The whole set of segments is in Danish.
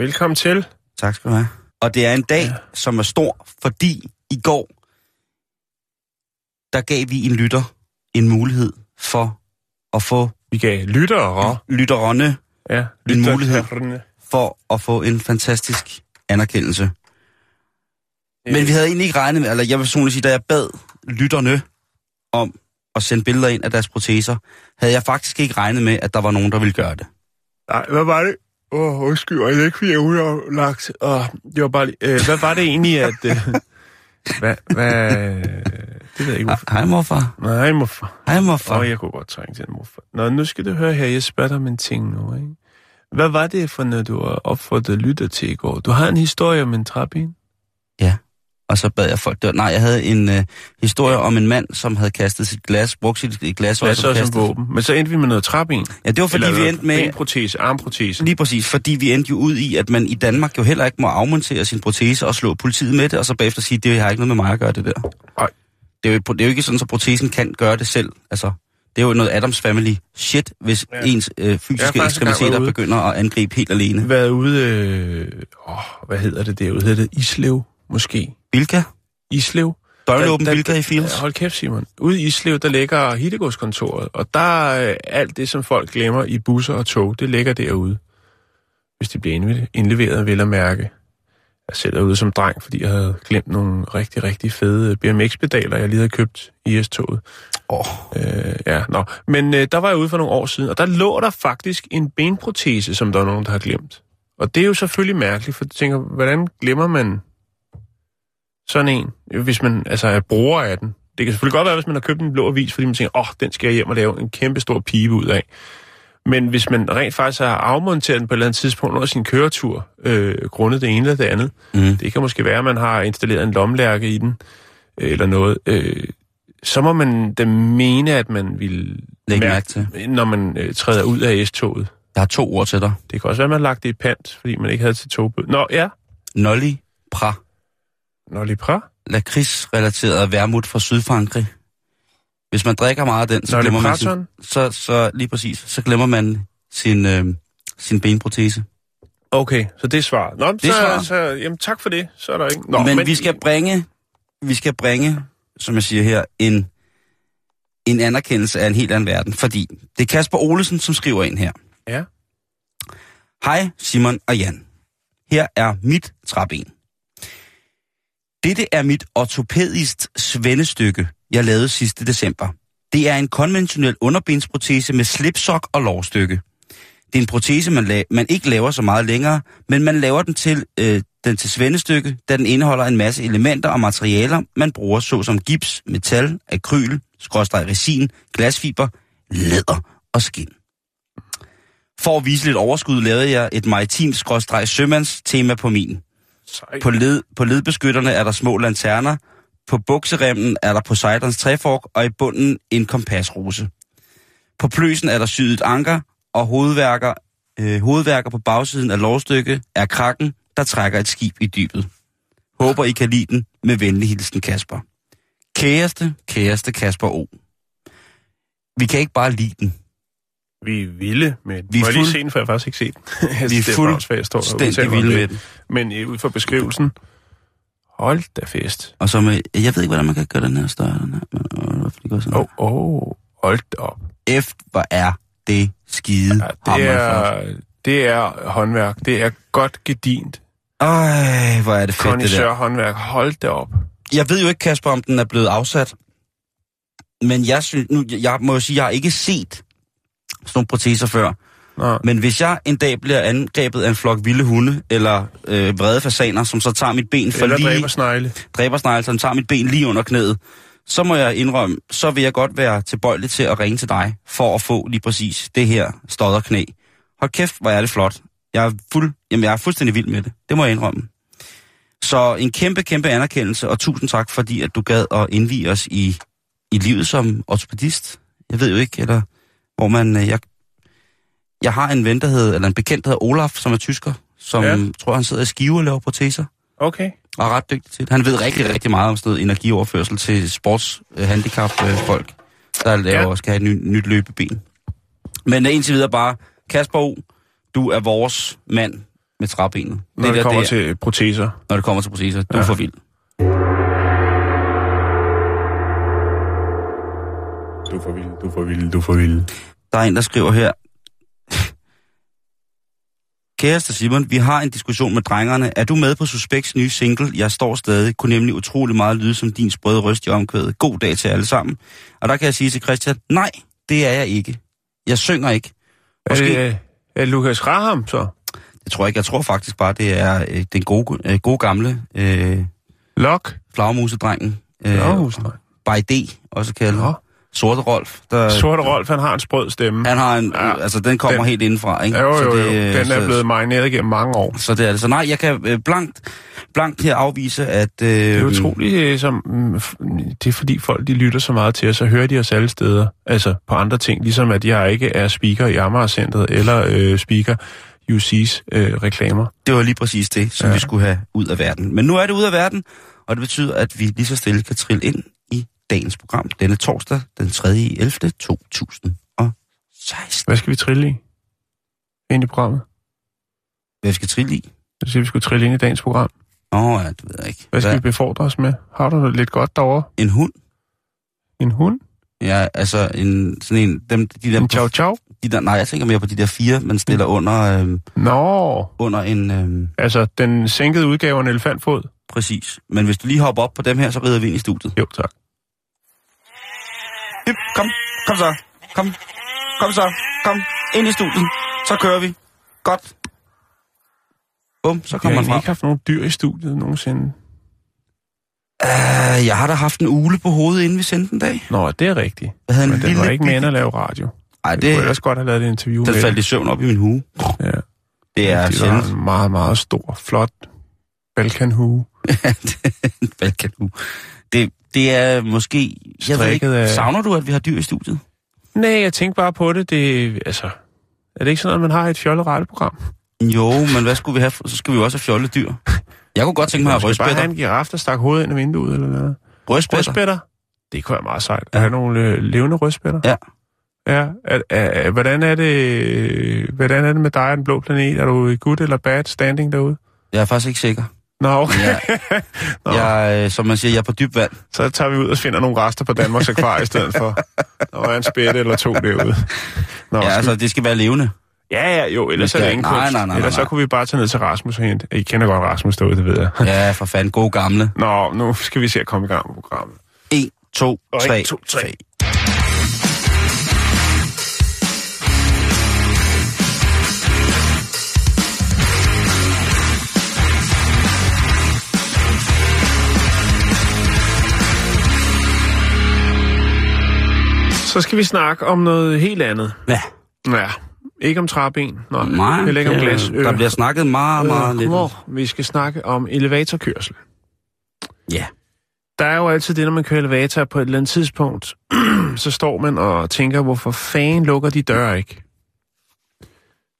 Velkommen til. tak skal du have. Og det er en dag, ja. som er stor, fordi i går, der gav vi en lytter en mulighed for at få Vi gav lyttere. lytterne Ja, En mulighed. for at få en fantastisk anerkendelse. Men vi havde egentlig ikke regnet med, eller jeg vil personligt sige, da jeg bad lytterne om at sende billeder ind af deres proteser, havde jeg faktisk ikke regnet med, at der var nogen, der ville gøre det. Nej, hvad var det? Åh, oh, undskyld, og det er ikke, fordi jeg er lagt. Oh, det var bare lige, øh, hvad var det egentlig, at... Øh, hvad, hvad... Det ved jeg ikke, hvorfor. Hej morfar. Nej, morfar. Hej morfar. Åh, oh, jeg kunne godt trænge til en morfar. Nå, nu skal du høre her, jeg spørger dig om en ting nu, ikke? Hvad var det for noget, du har opfordret lytter til i går? Du har en historie om en trappe Ja, og så bad jeg folk dør. Nej, jeg havde en øh, historie om en mand, som havde kastet sit glas, brugt sit glas, og så som våben? Men så endte vi med noget trappe Ja, det var fordi, vi endte med... Benprotese, armprotese. Lige præcis, fordi vi endte jo ud i, at man i Danmark jo heller ikke må afmontere sin protese og slå politiet med det, og så bagefter sige, det har ikke noget med mig at gøre det der. Nej. Det er, jo, det er jo ikke sådan, at protesen kan gøre det selv. Altså, det er jo noget Adams Family shit, hvis Ja. ja. ens øh, fysiske ekstremiteter begynder at angribe helt alene. været ude... Øh, åh, hvad hedder det derude? Hedder det Islev, måske? Bilka? Islev? Døgnåben Bilka i Fields? Hold kæft, Simon. Ude i Islev, der ligger Hittegårdskontoret, og der er øh, alt det, som folk glemmer i busser og tog, det ligger derude. Hvis det bliver indle- indleveret, vil jeg mærke. Jeg selv er ude som dreng, fordi jeg havde glemt nogle rigtig, rigtig fede BMX-pedaler, jeg lige havde købt i S-toget. Åh, Øh, ja, nå. Men øh, der var jeg ude for nogle år siden, og der lå der faktisk en benprotese, som der er nogen, der har glemt. Og det er jo selvfølgelig mærkeligt, for jeg tænker, hvordan glemmer man sådan en, hvis man altså er bruger af den? Det kan selvfølgelig godt være, hvis man har købt en blå avis, fordi man tænker, åh, oh, den skal jeg hjem og lave en kæmpe stor pibe ud af. Men hvis man rent faktisk har afmonteret den på et eller andet tidspunkt under sin køretur, øh, grundet det ene eller det andet, mm. det kan måske være, at man har installeret en lomlærke i den, øh, eller noget. Øh, så må man da mene, at man vil Læg mærke til. når man øh, træder ud af S-toget. Jeg har to ord til dig. Det kan også være, at man har lagt det i pant, fordi man ikke havde til togbød. Nå, ja. Nolly Pra. Nå, lige pra. Lakrids-relateret vermut fra Sydfrankrig. Hvis man drikker meget af den, så Nolly glemmer man sin, så, så lige præcis, så glemmer man sin, øh, sin benprotese. Okay, så det er svaret. Nå, Det så, svaret. så, jamen, tak for det. Så er der ikke... Nå, men, men vi skal bringe, vi skal bringe, som jeg siger her, en, en anerkendelse af en helt anden verden. Fordi det er Kasper Olesen, som skriver ind her. Ja. Hej Simon og Jan. Her er mit træben. Dette er mit ortopædist svendestykke, jeg lavede sidste december. Det er en konventionel underbensprotese med slipsok og lårstykke. Det er en protese, man, la- man ikke laver så meget længere, men man laver den til, øh, den til svendestykke, da den indeholder en masse elementer og materialer, man bruger såsom gips, metal, akryl, skråstreg resin, glasfiber, læder og skin. For at vise lidt overskud, lavede jeg et maritimt skråstreg sømands tema på min. På, led, på ledbeskytterne er der små lanterner, på bukseremmen er der Poseidons træfork, og i bunden en kompasrose. På pløsen er der syet anker, og hovedværker, øh, hovedværker på bagsiden af lovstykket er krakken, der trækker et skib i dybet. Håber I kan lide den med venlig hilsen Kasper. Kæreste, kæreste Kasper O. Vi kan ikke bare lide den. Vi er vilde med den. Vi er Må jeg lige se den, for jeg har faktisk ikke set den. Vi er udtaler fuldstændig vilde med den. Men øh, ud fra beskrivelsen, hold da fest. Og så med, jeg ved ikke, hvordan man kan gøre den her større, den her, men øh, det går sådan Åh, oh, oh, hold da op. F, hvor er det skide Ja, det, er, det er håndværk. Det er godt gedint. Ej, hvor er det fedt, det der. Håndværk. Hold da op. Jeg ved jo ikke, Kasper, om den er blevet afsat. Men jeg, synes, nu, jeg må jo sige, jeg har ikke set sådan nogle proteser før. Nå. Men hvis jeg en dag bliver angrebet af en flok vilde hunde, eller øh, vrede fasaner, som så tager mit ben for Eller lige... dræber snegle. dræbersnegle, som tager mit ben lige under knæet, så må jeg indrømme, så vil jeg godt være tilbøjelig til at ringe til dig, for at få lige præcis det her stodderknæ. Hold kæft, hvor er det flot. Jeg er, fuld, jamen, jeg er fuldstændig vild med det. Det må jeg indrømme. Så en kæmpe, kæmpe anerkendelse, og tusind tak, fordi at du gad at indvige os i, i livet som ortopedist. Jeg ved jo ikke, eller hvor man... øh, Jeg, jeg har en ven, der hedder, eller en bekendt, der hedder Olaf, som er tysker, som Ja. tror, han sidder i Skive og laver proteser Okay. og er ret dygtig til det. Han ved rigtig, rigtig meget om sådan noget energioverførsel til sportshandicap-folk, der laver, Ja. skal have et ny, nyt løbeben. Men uh, indtil videre bare, Kasper O., du er vores mand med træbenet. Når det, der, kommer det er, til proteser. når det kommer til proceser. Du er Ja. for vild. Du er for vild, du er for vild, du er for vild. Der er en, der skriver her. Kæreste Simon, vi har en diskussion med drengerne. Er du med på Suspects nye single? Jeg står stadig. Kunne nemlig utrolig meget lyde som din sprøde røst i omkvædet. God dag til alle sammen. Og der kan jeg sige til Christian, nej, det er jeg ikke. Jeg synger ikke. Er Måske, det, er det Lukas Graham, så? det tror jeg ikke. Jeg tror faktisk bare, det er øh, den gode, øh, gode gamle øh, Lok? flagmusedrengen. Øh, nej. By D, også kaldet. Nå. Sorte Rolf. Der, Sorte Rolf, han har en sprød stemme. Han har en, Ja. altså den kommer Den- helt indenfra, ikke? Jo, Så jo, jo. det, Den er så- blevet marineret gennem mange år. Så det er det. Så nej, jeg kan øh, blankt, blankt her afvise, at... Øh, Det er utroligt, øh, som, mm, det er fordi folk de lytter så meget til os, så hører de os alle steder. Altså på andre ting, ligesom at jeg ikke er speaker i Amager-centret, eller øh, speaker UC's øh, reklamer. Det var lige præcis det, som Ja. vi skulle have ud af verden. Men nu er det ud af verden, og det betyder, at vi lige så stille kan trille ind dagens program denne torsdag, den 3. 11. 2016. Hvad skal vi trille i? Ind i programmet? Hvad vi skal trille i? Jeg siger, vi skulle trille ind i dagens program. Åh, oh, ja, det ved jeg ikke. Hvad skal vi befordre os med? Har du det lidt godt derovre? En hund? En hund? Ja, altså en, sådan en... Dem, de der, En chow chow? de der, nej, jeg tænker mere på de der fire, man stiller under, øh, Nå, under en... Øh, altså den sænkede udgave af en elefantfod? præcis. Men hvis du lige hopper op på dem her, så rider vi ind i studiet. Jo, tak. Hyp, kom, kom så, kom, kom så, kom, ind i studiet, så kører vi. Godt. Bum, så Jeg kommer har man frem. ikke haft nogen dyr i studiet nogensinde. Uh, jeg har da haft en ule på hovedet, inden vi sendte en dag. Nå, det er rigtigt. Jeg havde en Men den lille var ikke med at lave radio. Ej, Det det, kunne ellers godt have lavet et interview den med. faldt i søvn op i min hue. Ja. Det er det sjældent. en meget, meget stor, flot balkanhue. en balkanhue. Det, det er måske... Jeg ved ikke, af- savner du, at vi har dyr i studiet? Nej, jeg tænkte bare på det. Det, altså, er det ikke sådan, at man har et fjollet radioprogram? Jo, men hvad skulle vi have? Så skal vi jo også have fjolledyr. Jeg kunne godt tænke mig at have bare have en giraf, der stak hovedet ind af vinduet eller noget. Rødspætter. Rødspætter? Det kunne være meget sejt. Ja. Er der nogle øh, levende rødspætter? Ja. Ja, er, er, er, hvordan, er det, hvordan er det med dig og den blå planet? Er du i good eller bad standing derude? Jeg er faktisk ikke sikker. Nå, okay. Jeg, Nå. jeg, øh, som man siger, jeg er på dyb vand. Så tager vi ud og finder nogle rester på Danmarks Akvarie i stedet for. Der var en spætte eller to derude. Nå, Ja, skal altså, det skal være levende. Ja, ja, jo, ellers Vi er det skal- ingen nej, kunst. nej, nej, ellers nej, så nej. kunne vi bare tage ned til Rasmus og hente. I kender godt Rasmus derude, det ved jeg. Ja, for fanden. God gamle. Nå, nu skal vi se at komme i gang med programmet. 1, 2, Og 3, en, to, tre. Så skal vi snakke om noget helt andet. Ja. Ja, ikke om træben. Nej, Nej, heller ikke om glas. der bliver snakket meget, meget lidt. Vi skal snakke om elevatorkørsel. Ja. Der er jo altid det, når man kører elevator på et eller andet tidspunkt, så står man og tænker, hvorfor fanden lukker de døre ikke?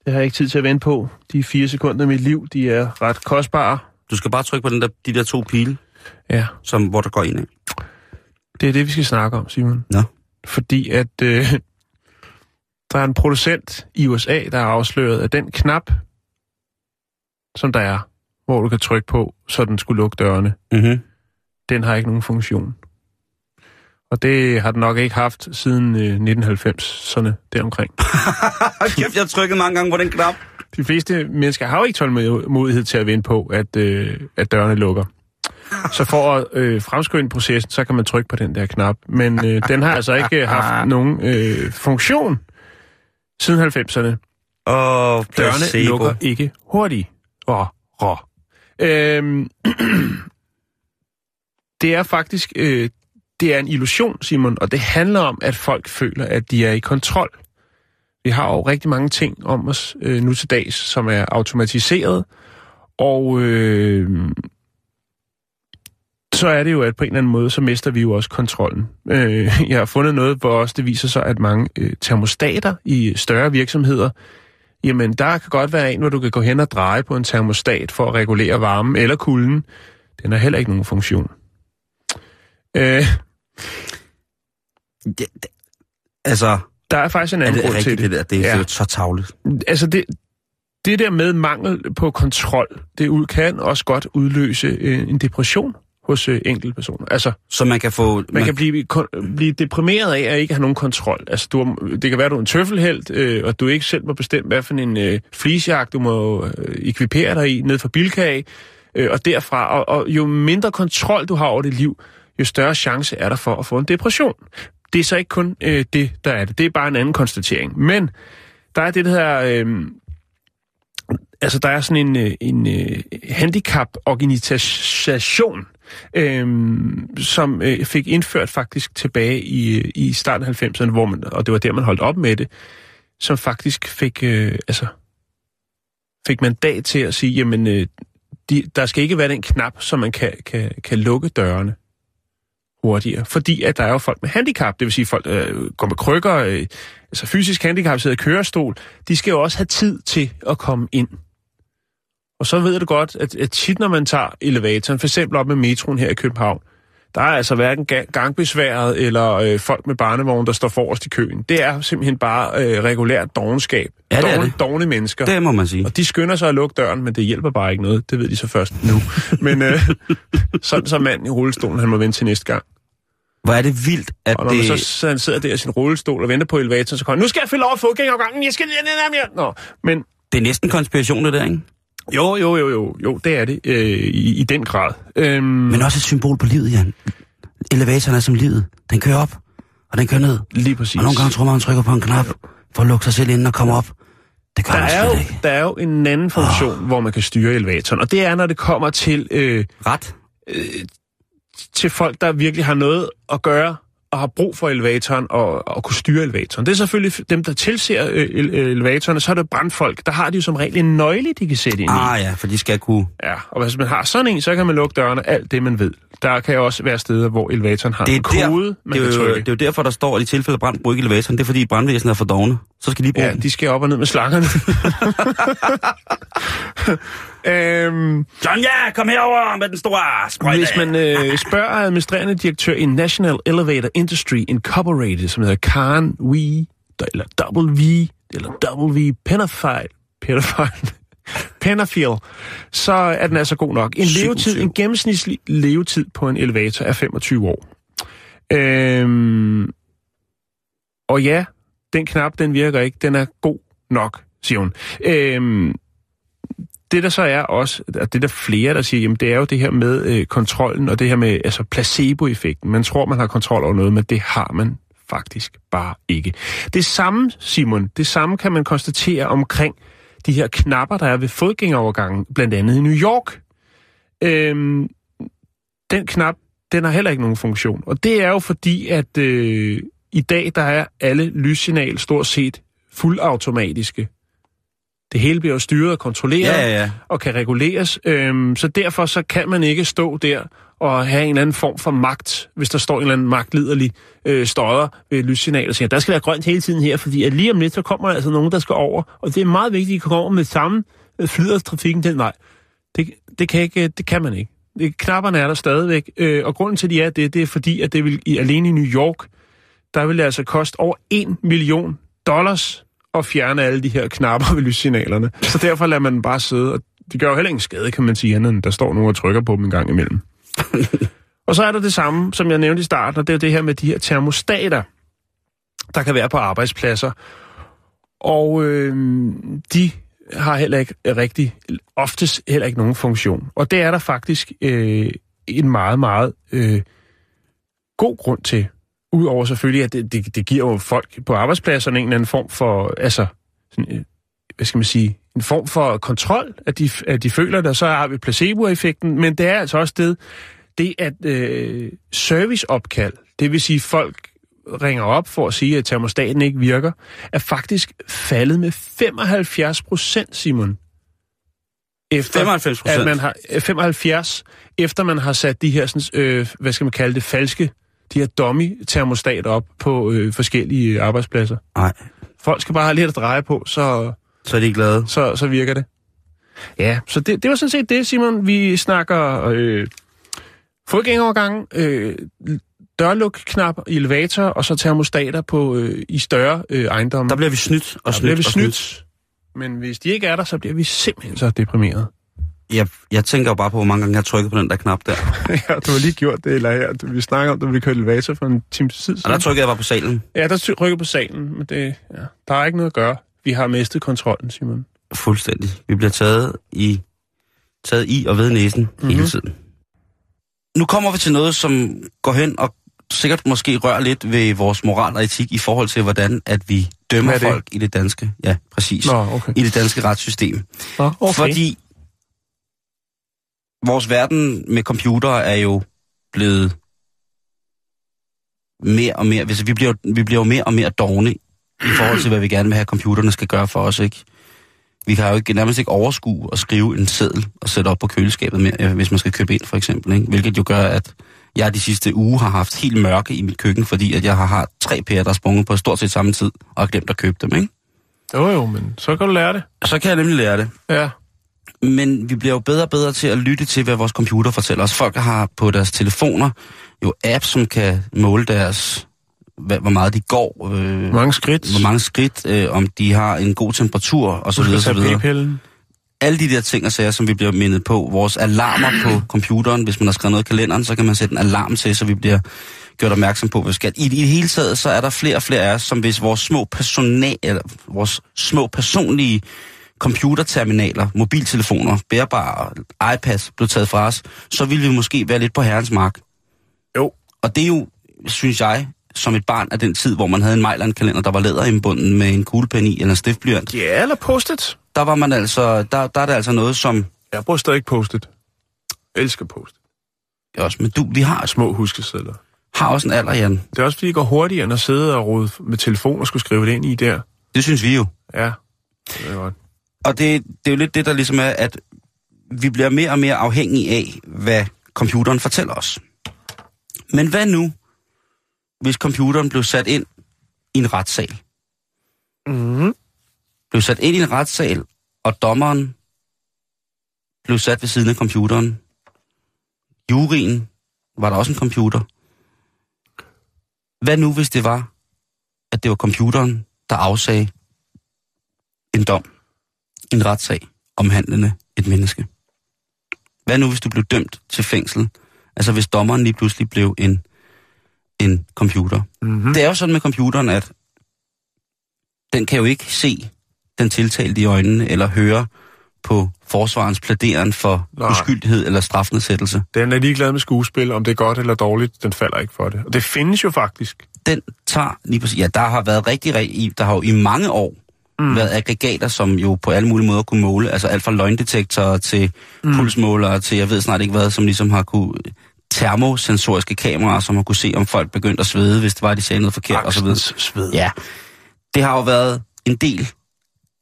Det har jeg ikke tid til at vente på. De fire sekunder af mit liv, de er ret kostbare. Du skal bare trykke på den der, de der to pile, Ja, som, hvor der går ind. Ikke? det er det, vi skal snakke om, Simon. Nå. Fordi at øh, der er en producent i USA, der har afsløret, at den knap, som der er, hvor du kan trykke på, så den skulle lukke dørene, Mm-hmm. den har ikke nogen funktion. Og det har den nok ikke haft siden øh, 1990'erne deromkring. Kæft, jeg har trykket mange gange på den knap. De fleste mennesker har jo ikke tålmodighed til at vente på, at, øh, at dørene lukker. Så for at øh, fremskynde processen, så kan man trykke på den der knap. Men øh, den har altså ikke haft nogen øh, funktion siden 90'erne. Åh, Dørene placebo. lukker ikke hurtigt. Åh, rå. Øhm, det er faktisk øh, det er en illusion, Simon, og det handler om, at folk føler, at de er i kontrol. Vi har jo rigtig mange ting om os øh, nu til dags, som er automatiseret, og øh, så er det jo, at på en eller anden måde, så mister vi jo også kontrollen. Øh, jeg har fundet noget, hvor også det viser sig, at mange øh, termostater i større virksomheder, jamen der kan godt være en, hvor du kan gå hen og dreje på en termostat for at regulere varmen eller kulden. Den har heller ikke nogen funktion. Øh, Det, det, altså, der er faktisk en er anden det grund rigtigt til det der? Det er Ja. så tavligt. altså det, det der med mangel på kontrol, det kan også godt udløse øh, en depression hos øh, enkelte personer. Altså, Så man kan få... man kan blive, kon, blive deprimeret af at ikke have nogen kontrol. Altså, du har, det kan være, at du er en tøffelhelt, øh, og du ikke selv må bestemme, hvad for en øh, fleecejagt, du må øh, ekvipere dig i ned for Bilkage, øh, og derfra. Og, og jo mindre kontrol du har over dit liv, jo større chance er der for at få en depression. Det er så ikke kun øh, det, der er det. Det er bare en anden konstatering. Men der er det, der hedder... Øh, altså, der er sådan en, øh, en øh, handicap-organisation, øh, som øh, fik indført faktisk tilbage i, i starten af 90'erne, hvor man, og det var der, man holdt op med det, som faktisk fik, øh, altså, fik mandat til at sige, jamen, øh, de, der skal ikke være den knap, så man kan, kan, kan lukke dørene hurtigere. Fordi at der er jo folk med handicap, det vil sige folk, der øh, går med krykker, øh, altså fysisk handicap, sidder i kørestol, de skal jo også have tid til at komme ind. Og så ved du godt, at, at tit når man tager elevatoren, for eksempel op med metroen her i København, der er altså hverken ga- gangbesværet eller øh, folk med barnevogn, der står forrest i køen. Det er simpelthen bare øh, regulært dogenskab. Ja, det er Dogne, dogne mennesker. Det må man sige. Og de skynder sig at lukke døren, men det hjælper bare ikke noget. Det ved de så først nu. men øh, sådan så manden i rullestolen, han må vente til næste gang. Hvor er det vildt, at Og når det... man så, han sidder der i sin rullestol og venter på elevatoren, så kommer nu skal jeg fylde over fodgængergangen, jeg skal. Nå, men Det er næsten konspiration, det der, ikke? Jo, jo, jo, jo, jo, det er det øh, i, i den grad. Øhm, Men også et symbol på livet, Jan. Elevatoren er som livet. Den kører op, og den kører ned. lige præcis. Og nogle gange tror man, man trykker på en knap for at lukke sig selv ind og komme op. Det gør der er, jo, ikke. der er jo en anden funktion, oh. hvor man kan styre elevatoren, og det er, når det kommer til, øh, Ret? til folk, der virkelig har noget at gøre og har brug for elevatoren og, og kunne styre elevatoren. Det er selvfølgelig dem, der tilser øh, ele- elevatoren, så er det brandfolk. Der har de jo som regel en nøgle, de kan sætte ind i. Ah ja, for de skal kunne... Ja, og hvis man har sådan en, så kan man lukke dørene, alt det man ved. Der kan jo også være steder, hvor elevatoren har Det er, en kode, der, man det, er kan jo, det er jo derfor, der står, at i tilfælde af brand, brug ikke elevatoren. Det er fordi brandvæsenet er for dogne. Så skal de bruge Ja, den. de skal op og ned med slangerne. øhm, John, ja, kom herover med den store sprøjte. hvis man øh, spørger administrerende direktør i National Elevator Industry Incorporated, som hedder Karen Wee, eller W, eller W Penafile, Penafile, Penafiel, så er den altså god nok. En levetid, en gennemsnitlig levetid på en elevator er 25 år. Øhm, og ja, den knap, den virker ikke. Den er god nok, siger hun. Øhm, det der så er også, og det der flere, der siger, jamen det er jo det her med øh, kontrollen, og det her med altså placeboeffekten. Man tror, man har kontrol over noget, men det har man faktisk bare ikke. Det samme, Simon, det samme kan man konstatere omkring de her knapper, der er ved fodgængerovergangen, blandt andet i New York. Øhm, den knap, den har heller ikke nogen funktion. Og det er jo fordi, at øh, i dag, der er alle lyssignal stort set fuldautomatiske. Det hele bliver jo styret og kontrolleret Ja, ja, ja. og kan reguleres. Øhm, så derfor så kan man ikke stå der og have en eller anden form for magt, hvis der står en eller anden magtliderlig øh, støder ved et lyssignal og siger, der skal være grønt hele tiden her, fordi at lige om lidt, så kommer der altså nogen, der skal over. Og det er meget vigtigt, at I kommer over med samme øh, flyder trafikken den vej. Det, det, kan ikke, det kan man ikke. Knapperne er der stadigvæk, øh, og grunden til, at de er det, det er fordi, at det vil i, alene i New York, der vil det altså koste over 1 million dollars at fjerne alle de her knapper ved lyssignalerne. Så derfor lader man bare sidde, og det gør jo heller ingen skade, kan man sige, andet end der står nogen og trykker på dem en gang imellem. og så er der det samme, som jeg nævnte i starten, og det er jo det her med de her termostater, der kan være på arbejdspladser. Og øh, de har heller ikke rigtig, oftest heller ikke nogen funktion. Og det er der faktisk øh, en meget, meget øh, god grund til. Udover selvfølgelig, at det, det, det giver jo folk på arbejdspladserne en eller anden form for, altså, sådan, øh, hvad skal man sige, en form for kontrol, at de, at de føler det, så har vi placeboeffekten, men det er altså også det, det at øh, serviceopkald, det vil sige folk ringer op for at sige, at termostaten ikke virker, er faktisk faldet med 75 procent, Simon. Efter, 95 at man har, øh, 75, efter man har sat de her, sådan, øh, hvad skal man kalde det, falske, de her dummy-termostater op på øh, forskellige arbejdspladser. Nej, Folk skal bare have lidt at dreje på, så, så er de glade. så, så virker det. Ja, så det, det var sådan set det, Simon. Vi snakker øh, fodgængerovergang, øh, dørlukknap i elevator, og så termostater på, øh, i større øh, ejendomme. Der bliver vi snydt og Der snydt bliver vi og snydt. Men hvis de ikke er der, så bliver vi simpelthen så deprimeret. Jeg, jeg tænker jo bare på, hvor mange gange jeg har trykket på den der knap der. ja, du har lige gjort det, eller her. Vi snakker om, at vi kørte elevator for en time tid Og der siden. trykkede jeg bare på salen. Ja, der trykker på salen, men det, ja, der er ikke noget at gøre. Vi har mistet kontrollen, Simon. Fuldstændig. Vi bliver taget i, taget i og ved næsen mm-hmm. hele tiden. Nu kommer vi til noget, som går hen og sikkert måske rører lidt ved vores moral og etik i forhold til, hvordan at vi dømmer er folk i det danske, ja, præcis, Nå, okay. i det danske retssystem. Nå, okay. Fordi vores verden med computere er jo blevet mere og mere, hvis vi bliver, vi bliver jo mere og mere dogne i forhold til, hvad vi gerne vil have, computerne skal gøre for os, ikke? Vi kan jo ikke, nærmest ikke overskue at skrive en seddel og sætte op på køleskabet, med, øh, hvis man skal købe ind, for eksempel. Ikke? Hvilket jo gør, at jeg de sidste uge har haft helt mørke i mit køkken, fordi at jeg har haft tre pærer, der er sprunget på stort set samme tid, og har glemt at købe dem. Ikke? Jo, jo, men så kan du lære det. Så kan jeg nemlig lære det. Ja. Men vi bliver jo bedre og bedre til at lytte til, hvad vores computer fortæller os. Folk har på deres telefoner jo apps, som kan måle deres, hvad, hvor meget de går, øh, Mange skridt. hvor mange skridt, øh, om de har en god temperatur, og så videre, så videre. Alle de der ting og sager, som vi bliver mindet på. Vores alarmer på computeren, hvis man har skrevet noget i kalenderen, så kan man sætte en alarm til, så vi bliver gjort opmærksom på, hvad skal. I, I det hele taget, så er der flere og flere af os, som hvis vores små, personal, eller vores små personlige computerterminaler, mobiltelefoner, bærbare, iPads blev taget fra os, så ville vi måske være lidt på herrens mark. Jo. Og det er jo, synes jeg, som et barn af den tid, hvor man havde en Mejland-kalender, der var læder i bunden med en kuglepen i eller en stiftblyant. Ja, eller post-it. Der var man altså, der, der er det altså noget, som Jeg bruger stadig post-it. Jeg elsker post også, men du, vi har, Små huskesedler. har også en alder, Jan. Det er også fordi, det går hurtigere end at sidde og rode med telefon og skulle skrive det ind i der. Det synes vi jo. Ja, det er godt. Og det, det er jo lidt det, der ligesom er, at vi bliver mere og mere afhængige af, hvad computeren fortæller os. Men hvad nu, hvis computeren blev sat ind i en retssal? Mm-hmm. Blev sat ind i en retssal, og dommeren blev sat ved siden af computeren. Jurien var der også en computer. Hvad nu, hvis det var, at det var computeren, der afsagde en dom, en retssag, omhandlende et menneske? Hvad nu, hvis du blev dømt til fængsel? Altså hvis dommeren lige pludselig blev en, en computer. Mm-hmm. Det er jo sådan med computeren, at den kan jo ikke se den tiltalte i øjnene, eller høre på forsvarens plæderen for Nej. Nej. uskyldighed eller strafnedsættelse. Den er ligeglad med skuespil, om det er godt eller dårligt. Den falder ikke for det. Og det findes jo faktisk. Den tager lige præcis... Ja, der har været rigtig, rigtig... Der har jo i mange år mm. været aggregater, som jo på alle mulige måder kunne måle. Altså alt fra løgndetektorer til mm. pulsmålere til jeg ved snart ikke hvad, som ligesom har kunne termosensoriske kameraer, som har kunne se, om folk begyndte at svede, hvis det var, de sagde noget forkert og så videre. Angstens sved. Ja, det har jo været en del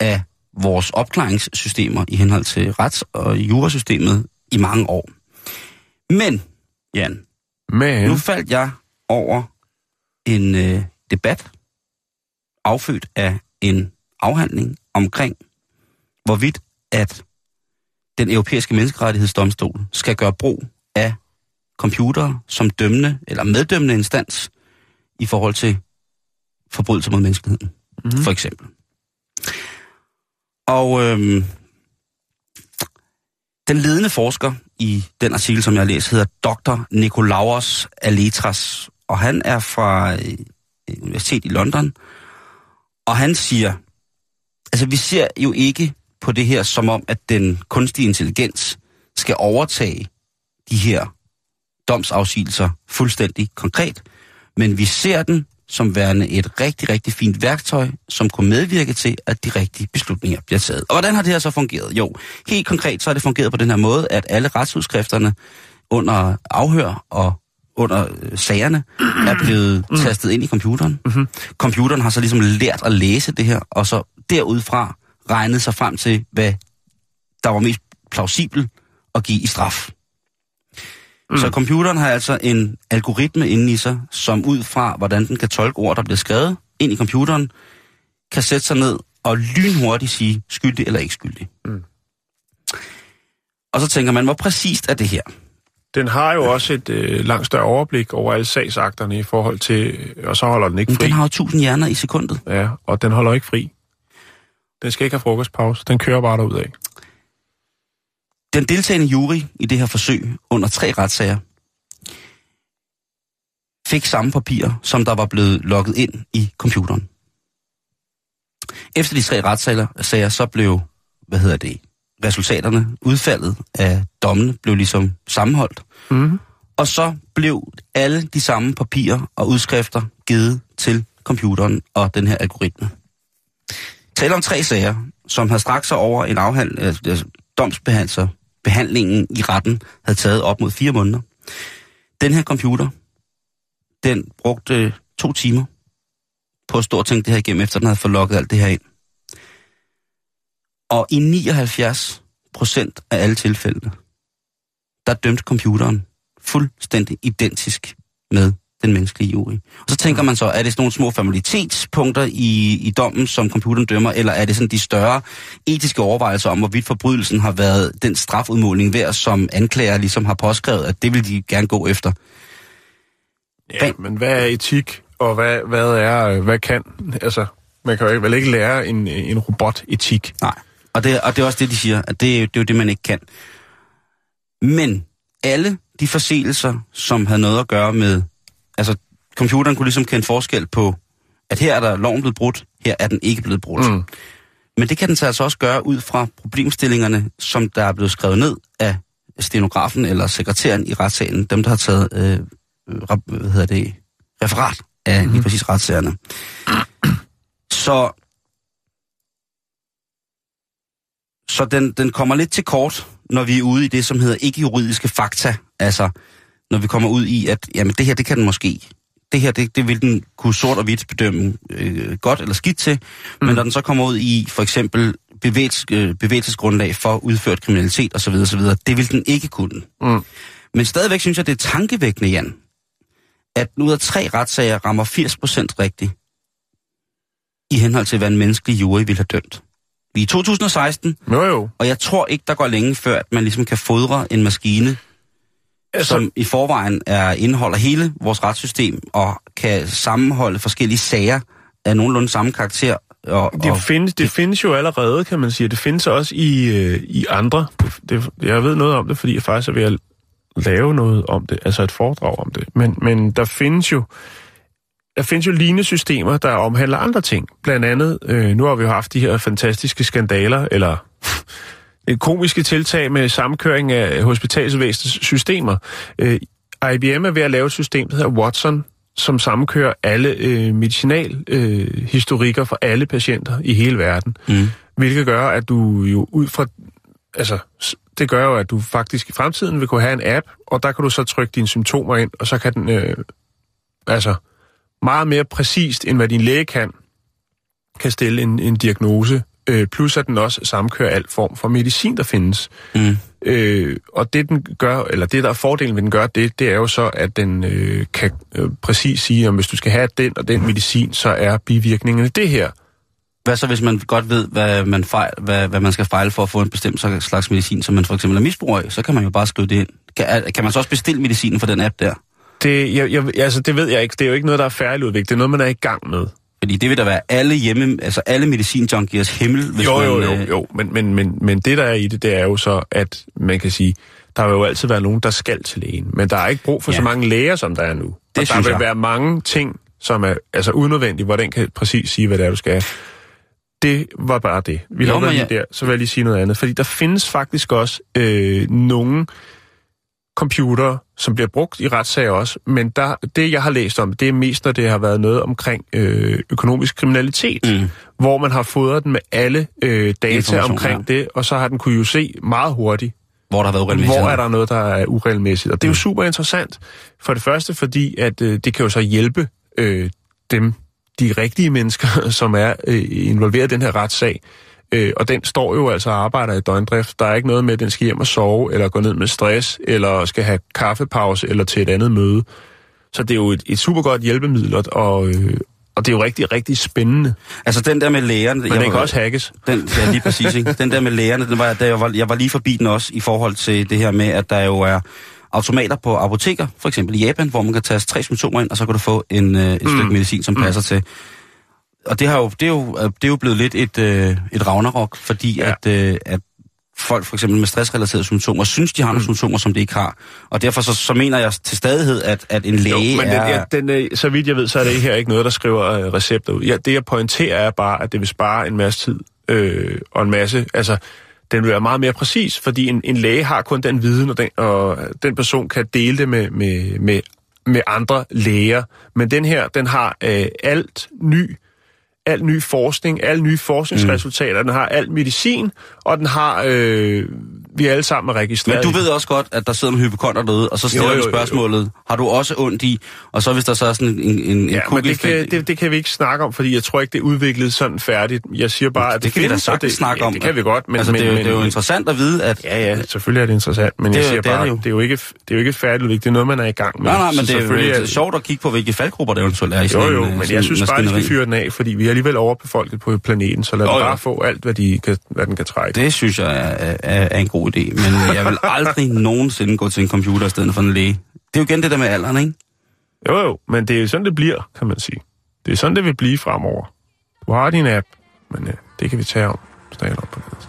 af vores opklaringssystemer i henhold til rets- og jurasystemet i mange år. Men, Jan, Men, nu faldt jeg over en øh, debat, affødt af en afhandling omkring, hvorvidt at den europæiske menneskerettighedsdomstol skal gøre brug af computere som dømmende eller meddømmende instans i forhold til forbrydelser mod menneskeheden, mm-hmm. for eksempel. Og øhm, den ledende forsker i den artikel, som jeg har læst, hedder Dr. Nikolaos Aletras, og han er fra øh, Universitet i London, og han siger, altså vi ser jo ikke på det her som om, at den kunstige intelligens skal overtage de her domsafsigelser fuldstændig konkret, men vi ser den som værende et rigtig, rigtig fint værktøj, som kunne medvirke til, at de rigtige beslutninger bliver taget. Og hvordan har det her så fungeret? Jo, helt konkret så har det fungeret på den her måde, at alle retsudskrifterne under afhør og under øh, sagerne er blevet Mm. tastet ind i computeren. Mhm. Computeren har så ligesom lært at læse det her, og så derudfra regnet sig frem til, hvad der var mest plausibelt at give i straf. Mm. Så computeren har altså en algoritme inde i sig, som ud fra, hvordan den kan tolke ord, der bliver skrevet ind i computeren, kan sætte sig ned og lynhurtigt sige skyldig eller ikke skyldig. Mm. Og så tænker man, hvor præcist er det her? Den har jo også et øh, langt større overblik over alle sagsakterne i forhold til... Og så holder den ikke Men fri. den har jo tusind hjerner i sekundet. Ja, og den holder ikke fri. Den skal ikke have frokostpause. Den kører bare derud af. Den deltagende jury i det her forsøg under tre retssager fik samme papirer, som der var blevet logget ind i computeren. Efter de tre retssager sager, så blev, hvad hedder det, resultaterne, udfaldet af dommene, blev ligesom sammenholdt. Mm-hmm. Og så blev alle de samme papirer og udskrifter givet til computeren og den her algoritme tale om tre sager, som havde straks sig over en afhand, altså domsbehandler, behandlingen i retten havde taget op mod fire måneder. Den her computer, den brugte øh, to timer på at stå og tænke det her igennem, efter den havde fået logget alt det her ind. Og i 79 procent af alle tilfælde, der dømte computeren fuldstændig identisk med den menneskelige jury. Og så tænker man så, er det sådan nogle små familitetspunkter i, i dommen, som computeren dømmer, eller er det sådan de større etiske overvejelser om, hvorvidt forbrydelsen har været den strafudmåling værd, som anklager ligesom har påskrevet, at det vil de gerne gå efter? Ja, men hvad er etik, og hvad, hvad er, hvad kan? Altså, man kan jo ikke- vel ikke lære en, en robot etik. Nej. Og det, og det er også det, de siger, at det, er jo- det er jo det, man ikke kan. Men alle de forseelser, som havde noget at gøre med... Altså, computeren kunne ligesom kende forskel på, at her er der loven blevet brudt, her er den ikke blevet brudt. Mm. Men det kan den så altså også gøre ud fra problemstillingerne, som der er blevet skrevet ned af stenografen eller sekretæren i retssalen, dem der har taget øh, rap- hvad hedder det, referat af mm-hmm. lige præcis retssagerne. Så, så den, den kommer lidt til kort, når vi er ude i det, som hedder ikke-juridiske fakta. Altså, når vi kommer ud i, at jamen, det her, det kan den måske. Det her, det, det vil den kunne sort og hvidt bedømme øh, godt eller skidt til. Mm. Men når den så kommer ud i for eksempel bevægels, øh, bevægelsesgrundlag for udført kriminalitet osv., osv., det vil den ikke kunne. Mm. Men stadigvæk synes jeg, det er tankevækkende, Jan, at ud af tre retssager rammer 80% rigtigt i henhold til, hvad en menneskelig jury ville have dømt. Vi er i 2016, Jo, jo. og jeg tror ikke, der går længe før, at man ligesom kan fodre en maskine, Altså, som i forvejen er indeholder hele vores retssystem, og kan sammenholde forskellige sager af nogenlunde samme karakter. Og, det, og, findes, det findes jo allerede, kan man sige. Det findes også i, øh, i andre. Det, det, jeg ved noget om det, fordi jeg faktisk er ved at lave noget om det, altså et foredrag om det. Men, men der findes jo der findes jo lignende systemer, der omhandler andre ting. Blandt andet, øh, nu har vi jo haft de her fantastiske skandaler, eller komiske tiltag med samkøring af hospitalsvæsenets systemer. Øh, IBM er ved at lave et system, der hedder Watson, som sammenkører alle øh, medicinalhistorikker øh, historikker for alle patienter i hele verden. mm, Hvilket gør, at du jo ud fra... Altså, det gør jo, at du faktisk i fremtiden vil kunne have en app, og der kan du så trykke dine symptomer ind, og så kan den... Øh, altså, meget mere præcist, end hvad din læge kan, kan stille en, en diagnose. Øh, plus at den også samkører al form for medicin, der findes. mm, Øh, og det den gør, eller det der er fordelen ved den gør, det, det er jo så, at den øh, kan øh, præcis sige, om hvis du skal have den og den medicin, så er bivirkningerne det her. Hvad så, hvis man godt ved, hvad man, fejl, hvad, hvad man skal fejle for at få en bestemt slags medicin, som man for eksempel er misbruger af, så kan man jo bare skrive det ind. Kan, er- kan man så også bestille medicinen for den app der? Det, jeg, jeg, altså, det ved jeg ikke. Det er jo ikke noget, der er færdigudviklet. Det er noget, man er i gang med. Fordi det vil da være alle hjemme, altså alle medicinjunkiers himmel, hvis jo, jo, jo, øh, jo. Men, men, men, men det, der er i det, det er jo så, at man kan sige, der vil jo altid være nogen, der skal til lægen. Men der er ikke brug for ja. Så mange læger, som der er nu. og der vil jeg. være mange ting, som er altså unødvendige, hvor den kan præcis sige, hvad det er, du skal have. Det var bare det. Vi Jo, lige jeg- der, så vil jeg lige sige noget andet. Fordi der findes faktisk også øh, nogle computere, som bliver brugt i retssager også, men der, det, jeg har læst om, det er mest, når det har været noget omkring øh, økonomisk kriminalitet, mm. hvor man har fodret den med alle øh, data omkring ja. det, og så har den kunne jo se meget hurtigt, Hvor der har været hvor er der noget, der er uregelmæssigt. Og det er jo super interessant. For det første, fordi at øh, det kan jo så hjælpe øh, dem, de rigtige mennesker, som er øh, involveret i den her retssag. Øh, og den står jo altså og arbejder i døgndrift. Der er ikke noget med, at den skal hjem og sove, eller gå ned med stress, eller skal have kaffepause, eller til et andet møde. Så det er jo et, et super godt hjælpemiddel, og, øh, og det er jo rigtig, rigtig spændende. Altså den der med lægerne... Men den kan også hackes. Den, ja, lige præcis, ikke? Den der med lægerne, den var, der, jeg, var, jeg var lige forbi den også i forhold til det her med, at der jo er automater på apoteker, for eksempel i Japan, hvor man kan tage tre symptomer ind, og så kan du få en, øh, et mm. stykke medicin, som passer til. Og det, har jo, det, er jo, det er jo blevet lidt et, øh, et ragnarok, fordi Ja. at, øh, at folk for eksempel med stressrelaterede symptomer, synes, de har nogle symptomer, som de ikke har. Og derfor så, så mener jeg til stadighed, at, at en læge Jo, men er... den, ja, den, øh, så vidt jeg ved, så er det her ikke noget, der skriver øh, recepter ud. Ja, det jeg pointerer er bare, at det vil spare en masse tid øh, og en masse... Altså, den vil være meget mere præcis, fordi en, en læge har kun den viden, og den, og den person kan dele det med, med, med, med andre læger. Men den her, den har øh, alt ny al ny forskning, alle nye forskningsresultater, mm. den har al medicin, og den har, øh, vi alle sammen er registreret. Men du ved også godt, at der sidder en hypokonter derude, og så stiller Jo, du jo, jo, jo. spørgsmålet, har du også ondt i? Og så hvis der så er sådan en, en, en Ja, men det kan, det, det kan vi ikke snakke om, fordi jeg tror ikke, det er udviklet sådan færdigt. Jeg siger bare, at det kan vi da sagtens det, snakke ja, om. det kan vi godt, men... altså, men, det, er, jo- men, det er jo interessant at vide, at... Ja, ja, selvfølgelig er det interessant, men Det jeg er- siger det er bare, det jo. det er jo ikke, det er jo ikke færdigudviklet, det er noget, man er i gang med. Nej, nej, men det er jo sjovt at kigge på, hvilke faldgrupper der eventuelt er i Jo, sådan jo, en, øh, men jeg en synes bare, de skal maskineri. fyre den af, fordi vi er alligevel overbefolket på planeten, så lad Jo, jo. bare få alt, hvad, de kan, hvad den kan trække. Det synes jeg er, er, er en god idé, men jeg vil aldrig nogensinde gå til en computer i stedet for en læge. Det er jo igen det der med alderen, ikke? Jo, jo, men det er jo sådan, det bliver, kan man sige. Det er sådan, det vil blive fremover. Du har din app, men ja, det kan vi tage om. Snart op på det.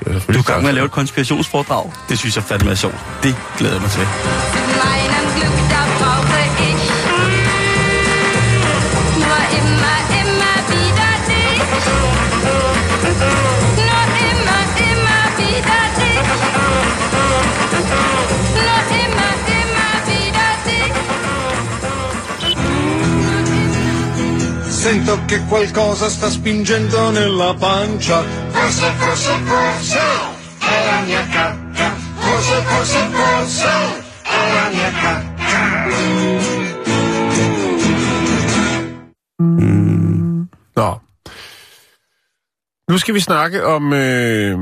Det er Du er gang med at lave et konspirationsforedrag. Det synes jeg fandme er sjovt. Det glæder jeg mig til. Sento che qualcosa sta spingendo nella pancia. Forse, forse, forse è la mia cacca. Forse, forse, forse è la mia cacca. Nå. Nu skal vi snakke om... Øh,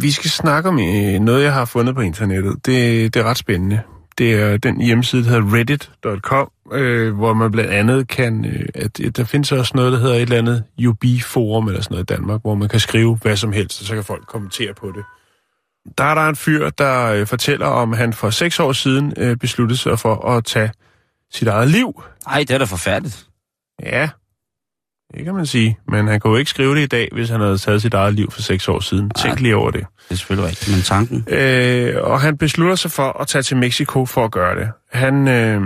vi skal snakke om øh, noget, jeg har fundet på internettet. Det, det er ret spændende. Det er den hjemmeside, der hedder reddit.com, øh, hvor man blandt andet kan... Øh, at, der findes også noget, der hedder et eller andet UB-forum eller sådan noget i Danmark, hvor man kan skrive hvad som helst, og så kan folk kommentere på det. Der er der en fyr, der øh, fortæller om, han for seks år siden øh, besluttede sig for at tage sit eget liv. Ej, det er da forfærdeligt. Ja, det kan man sige. Men han kunne jo ikke skrive det i dag, hvis han havde taget sit eget liv for seks år siden. Tænk lige over det. Det er selvfølgelig rigtigt, men tanken... Øh, og han beslutter sig for at tage til Mexico for at gøre det. Han øh,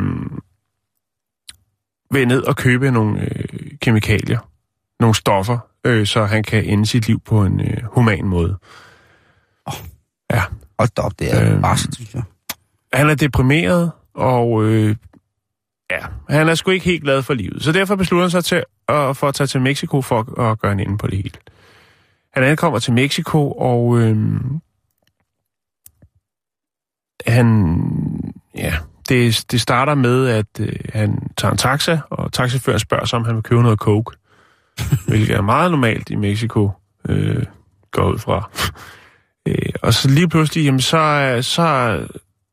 vil ned og købe nogle øh, kemikalier, nogle stoffer, øh, så han kan ende sit liv på en øh, human måde. Ja. Hold da op, det er øh, bare synes jeg. Han er deprimeret, og øh, ja, han er sgu ikke helt glad for livet. Så derfor beslutter han sig til at, for at tage til Mexico for at, gøre en ende på det hele. Han ankommer til Mexico, og øh, han, ja, det, det starter med, at øh, han tager en taxa, og taxiføren spørger sig, om han vil købe noget coke, hvilket er meget normalt i Mexico, øh, går ud fra. øh, og så lige pludselig, jamen så, så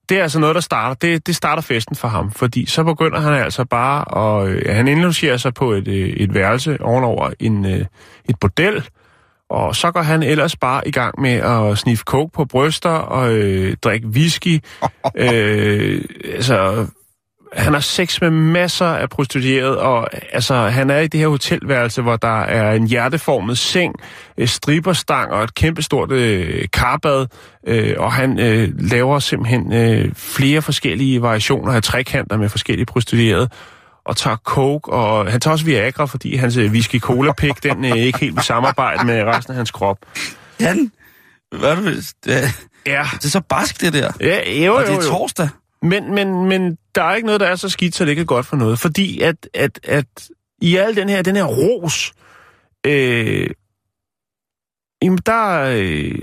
det er altså noget, der starter. Det, det starter festen for ham, fordi så begynder han altså bare at... Øh, han indlogerer sig på et, øh, et værelse ovenover en, øh, et bordel, og så går han ellers bare i gang med at sniffe coke på bryster og øh, drikke whisky. øh, altså, han har sex med masser af prostituerede, og altså, han er i det her hotelværelse, hvor der er en hjerteformet seng, striberstang og et kæmpestort øh, karbad, øh, og han øh, laver simpelthen øh, flere forskellige variationer af trekanter med forskellige prostituerede, og tager coke, og han tager også Viagra, fordi hans øh, whisky cola pik den øh, ikke helt vil samarbejde med resten af hans krop. Jan, Hvad er det, Ja, det er så barsk, det der. ja jo, Og jo, det er jo. torsdag. Men, men, men der er ikke noget, der er så skidt, så det ikke er godt for noget. Fordi at, at, at i al den her, den her ros, øh, jamen der øh,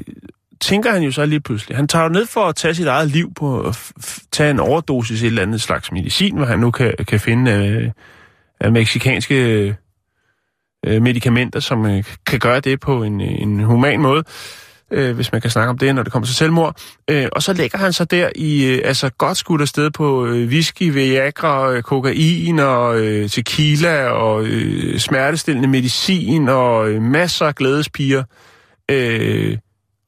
tænker han jo så lige pludselig. Han tager jo ned for at tage sit eget liv på at f- f- tage en overdosis et eller andet slags medicin, hvad han nu kan, kan finde øh, af meksikanske øh, øh medicamenter, som øh, kan gøre det på en, øh, en human måde øh, hvis man kan snakke om det, når det kommer til selvmord. Øh, og så lægger han sig der i, øh, altså godt skudt afsted på øh, whisky, Viagra, øh, kokain og øh, tequila og øh, smertestillende medicin og øh, masser af glædespiger. Øh,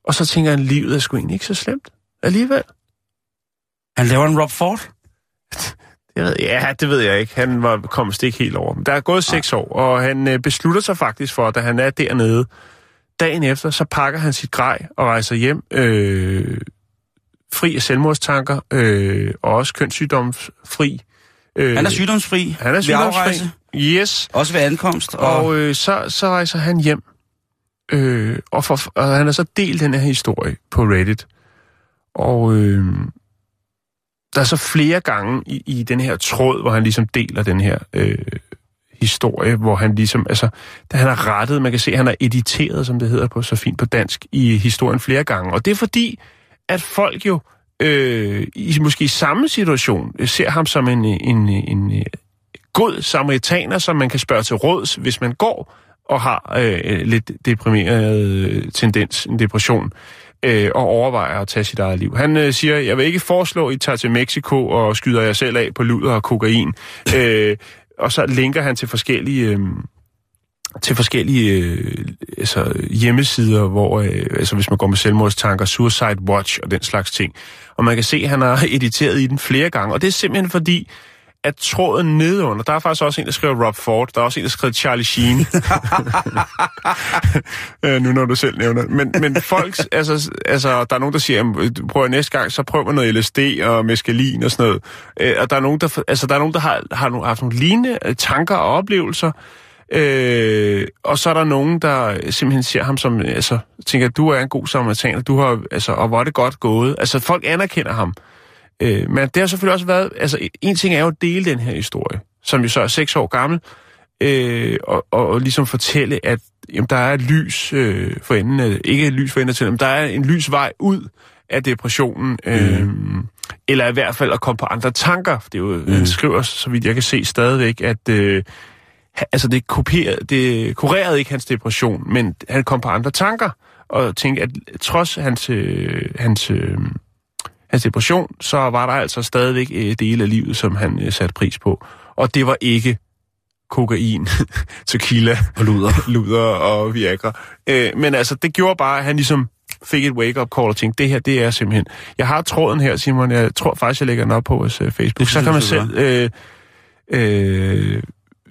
og så tænker han, livet er sgu egentlig ikke så slemt alligevel. Han laver en Rob Ford. Det ved, ja, det ved jeg ikke. Han var kom ikke helt over. Der er gået seks år, og han øh, beslutter sig faktisk for, da han er dernede, dagen efter, så pakker han sit grej og rejser hjem, øh, fri af selvmordstanker, øh, og også kønssygdomsfri. Øh, Han er sygdomsfri. han er sygdomsfri. afrejse. Yes. Også ved ankomst. Og, Og øh, så, så rejser han hjem, øh, og, for, og han har så delt den her historie på Reddit. Og øh, der er så flere gange i, i den her tråd, hvor han ligesom deler den her øh, historie, hvor han ligesom, altså, da han har rettet, man kan se, at han har editeret, som det hedder på så fint på dansk, i historien flere gange. Og det er fordi, at folk jo øh, i måske i samme situation øh, ser ham som en, øh, en, øh, en, en god samaritaner, som man kan spørge til råds, hvis man går og har øh, lidt deprimeret tendens, en depression, øh, og overvejer at tage sit eget liv. Han øh, siger, jeg vil ikke foreslå, at I tager til Mexico og skyder jer selv af på luder og kokain. øh, og så linker han til forskellige... Øh, til forskellige øh, altså, hjemmesider, hvor øh, altså, hvis man går med selvmordstanker, Suicide Watch og den slags ting. Og man kan se, at han har editeret i den flere gange. Og det er simpelthen fordi, at tråden nedenunder, der er faktisk også en, der skriver Rob Ford, der er også en, der skriver Charlie Sheen. øh, nu når du selv nævner. Men, men folk, altså, altså, der er nogen, der siger, "Jamen, prøv næste gang, så prøv noget LSD og meskalin og sådan noget. Øh, og der er nogen, der, altså, der, er nogen, der har, har nogle- haft nogle lignende øh, tanker og oplevelser, Øh, og så er der nogen, der simpelthen ser ham som, altså, tænker, du er en god samaritaner, du har, altså, og hvor er det godt gået. Altså, folk anerkender ham. Øh, men det har selvfølgelig også været, altså, en ting er jo at dele den her historie, som jo så er seks år gammel, øh, og, og, og ligesom fortælle, at jamen, der er et lys øh, for enden af, ikke et lys for enden til, men der er en lys vej ud af depressionen, øh, eller i hvert fald at komme på andre tanker. Det er jo, mm. han skriver, så vidt jeg kan se stadigvæk, at øh, altså det, kopierede, det kurerede ikke hans depression, men han kom på andre tanker, og tænkte, at trods hans, øh, hans, øh, hans depression, så var der altså stadigvæk øh, dele af livet, som han øh, satte pris på. Og det var ikke kokain, tequila, og luder. luder og Viagra. Øh, men altså, det gjorde bare, at han ligesom fik et wake-up call og tænkte, det her, det er simpelthen... Jeg har tråden her, Simon. Jeg tror faktisk, jeg lægger den op på vores uh, Facebook. Det Så kan man selv øh, øh,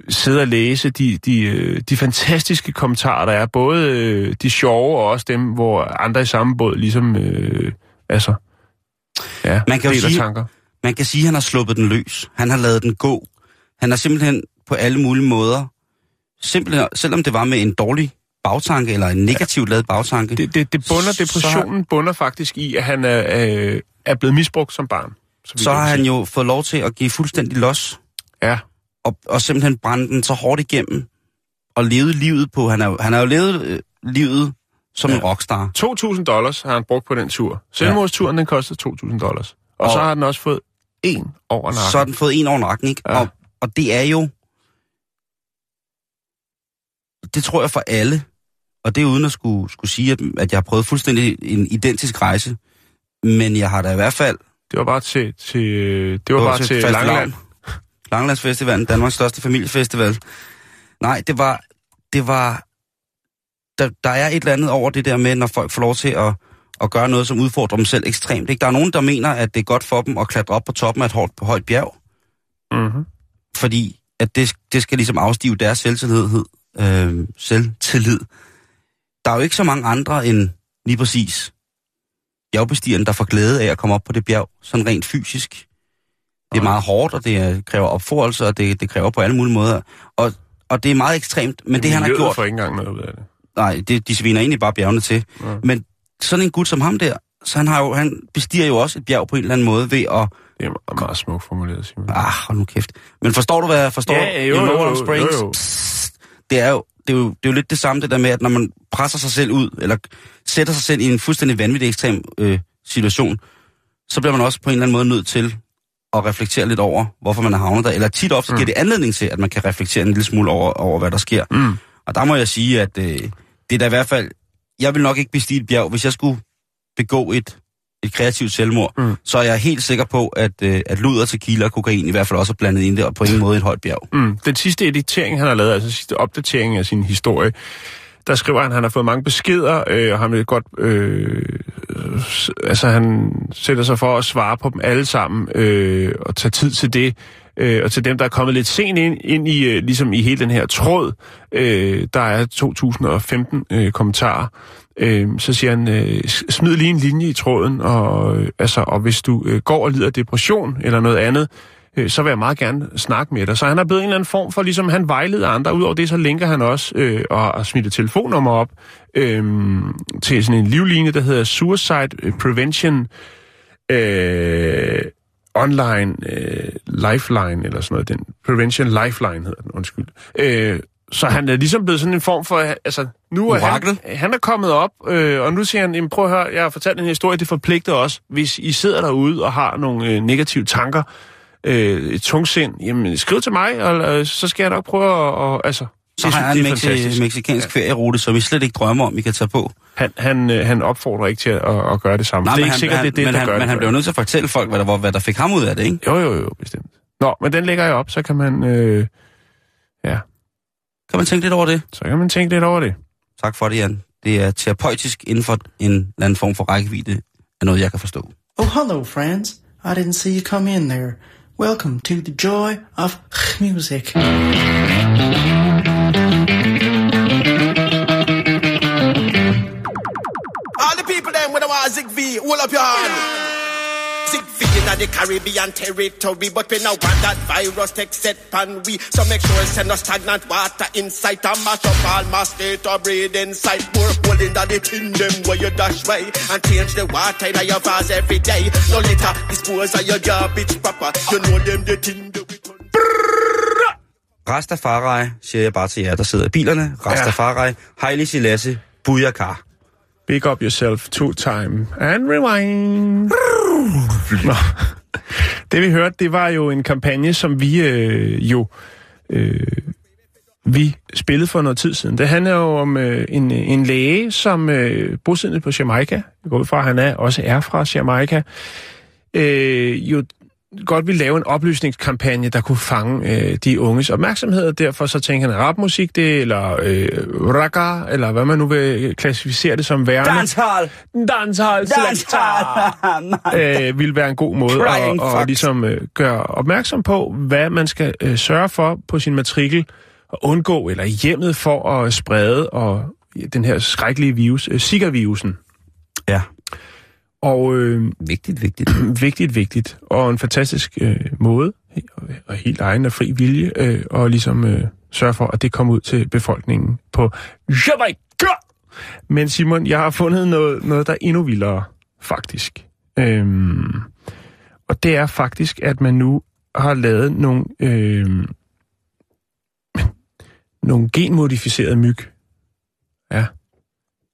sidde og læse de, de, øh, de fantastiske kommentarer, der er. Både øh, de sjove og også dem, hvor andre i samme båd ligesom... Øh, altså... Ja, Man kan jo sige- tanker. Man kan sige, at han har sluppet den løs. Han har lavet den gå. Han har simpelthen på alle mulige måder, simpelthen, selvom det var med en dårlig bagtanke, eller en negativt lavet bagtanke, Det, det, det bunder, Så- depressionen bunder faktisk i, at han er, øh, er blevet misbrugt som barn. så jeg har han jo fået lov til at give fuldstændig los, Ja, og, og simpelthen brænde den så hårdt igennem, og levet livet på, han har, han har jo levet øh, livet som ja. en rockstar. 2.000 dollars har han brugt på den tur. Selvmordsturen, den kostede 2.000 dollars. Og, Og- så har den også fået en over nakken. Så har den fået en over nakken, ikke? Ja. Ja. Og, og det er jo... Det tror jeg for alle, og det er uden at skulle, skulle sige, at, at jeg har prøvet fuldstændig en identisk rejse, men jeg har da i hvert fald... Det var bare til, til, det var bare til fastelavn. Langeland. Langelandsfestivalen, Danmarks største familiefestival. Nej, det var... Det var der, der er et eller andet over det der med, når folk får lov til at, at gøre noget, som udfordrer dem selv ekstremt. Ikke? Der er nogen, der mener, at det er godt for dem at klatre op på toppen af et højt, højt bjerg, Mm-hmm. fordi at det, det skal ligesom afstive deres selvtillid. Øh, selvtillid. Der er jo ikke så mange andre end lige præcis bjergbestigeren, der får glæde af at komme op på det bjerg, sådan rent fysisk. Det er meget hårdt, og det er- kræver opforelse, og det, det kræver på alle mulige måder. Og, og det er meget ekstremt, men det han har gjort... får ikke engang noget ud af det. Nej, det, de sviner egentlig bare bjergene til. Ja. Men sådan en gut som ham der, så han, har jo, han bestiger jo også et bjerg på en eller anden måde ved at... Det er meget, meget smukt formuleret, Simon. Ah, hold nu kæft. Men forstår du, hvad jeg forstår? Ja, jo, jo, jo, spraying? jo, jo. Psst. Det er jo det er, jo, det er jo lidt det samme det der med, at når man presser sig selv ud, eller sætter sig selv i en fuldstændig vanvittig ekstrem øh, situation, så bliver man også på en eller anden måde nødt til at reflektere lidt over, hvorfor man er havnet der. Eller tit ofte mm. giver det anledning til, at man kan reflektere en lille smule over, over hvad der sker. Mm. Og der må jeg sige, at øh, det er da i hvert fald... Jeg vil nok ikke bestige et bjerg, hvis jeg skulle begå et, et kreativt selvmord. Mm. Så er jeg helt sikker på, at, øh, at luder, tequila og kokain i hvert fald også er blandet ind der, og på ingen måde et højt bjerg. Mm. Den sidste editering, han har lavet, altså sidste opdatering af sin historie, der skriver han, at han har fået mange beskeder, øh, og han vil godt, øh, altså han sætter sig for at svare på dem alle sammen, øh, og tage tid til det. Øh, og til dem, der er kommet lidt sent ind, ind i, øh, ligesom i hele den her tråd, øh, der er 2015 øh, kommentarer, øh, så siger han, øh, smid lige en linje i tråden, og, øh, altså, og hvis du øh, går og lider af depression eller noget andet, øh, så vil jeg meget gerne snakke med dig. Så han er blevet en eller anden form for, ligesom han vejleder andre. Udover det, så linker han også øh, og, og smidt et telefonnummer op øh, til sådan en livline, der hedder Suicide Prevention øh, Online øh, Lifeline, eller sådan noget. Den Prevention Lifeline hedder den, undskyld. Øh, så han er ligesom blevet sådan en form for, altså nu er han, han er kommet op, øh, og nu siger han, "Jamen, prøv at høre, jeg har fortalt en historie, det forpligter os, hvis I sidder derude og har nogle øh, negative tanker, øh, et tungsind, jamen skriv til mig, og øh, så skal jeg nok prøve at, og, altså... Så har jeg det en mexi- mexikansk ferierute, som vi slet ikke drømmer om, vi kan tage på. Han, han, øh, han opfordrer ikke til at, at gøre det samme. Nej, det er men ikke han, sikkert, han, det er det, men der han, gør men det. han blev nødt til at fortælle folk, hvad der, var, hvad der fik ham ud af det, ikke? Jo, jo, jo, bestemt. Nå, men den lægger jeg op, så kan man, øh, ja, Kan man tænke lidt over det? så kan man tænke lidt over det. Tak for det, Jan. Det er terapeutisk inden for en eller anden form for rækkevidde af noget, jeg kan forstå. Oh, hello, friends. I didn't see you come in there. Welcome to the joy of music. All the people them with the war Zig V, hold up your hand. Zig V in the Caribbean territory, but we now want that virus take set pan we. So make sure send no stagnant water inside and mash up all my state or breed inside. Pour hole in the tin them where you dash way and change the water in your vase every day. No litter, dispose of your garbage proper. You know them the tin that we. Rastafari, siger jeg bare til jer, der sidder i bilerne. Rastafari, Haile Selassie, Buyakar. Big up yourself two time and rewind. Nå. Det vi hørte, det var jo en kampagne, som vi øh, jo øh, vi spillede for noget tid siden. Det handler jo om øh, en, en læge, som øh, bosiddende på Jamaica, jeg går ud fra, at han er, også er fra Jamaica, øh, jo godt ville lave en oplysningskampagne, der kunne fange øh, de unges opmærksomhed, derfor så tænker han, rapmusik det, eller øh, ragga, eller hvad man nu vil klassificere det som værende. Dancehall! Dancehall! Dancehall! øh, vil være en god måde Crying at, at ligesom, øh, gøre opmærksom på, hvad man skal øh, sørge for på sin matrikel, og undgå eller hjemmet for at sprede og den her skrækkelige virus, øh, Zika-virusen. Ja, Og øh, vigtigt, vigtigt. vigtigt, vigtigt, og en fantastisk øh, måde, og helt egen af fri vilje, øh, og ligesom øh, sørge for, at det kommer ud til befolkningen på Jamaica. Men Simon, jeg har fundet noget, noget der er endnu vildere, faktisk. Øhm, og det er faktisk, at man nu har lavet nogle, øhm, nogle genmodificerede myg. Ja,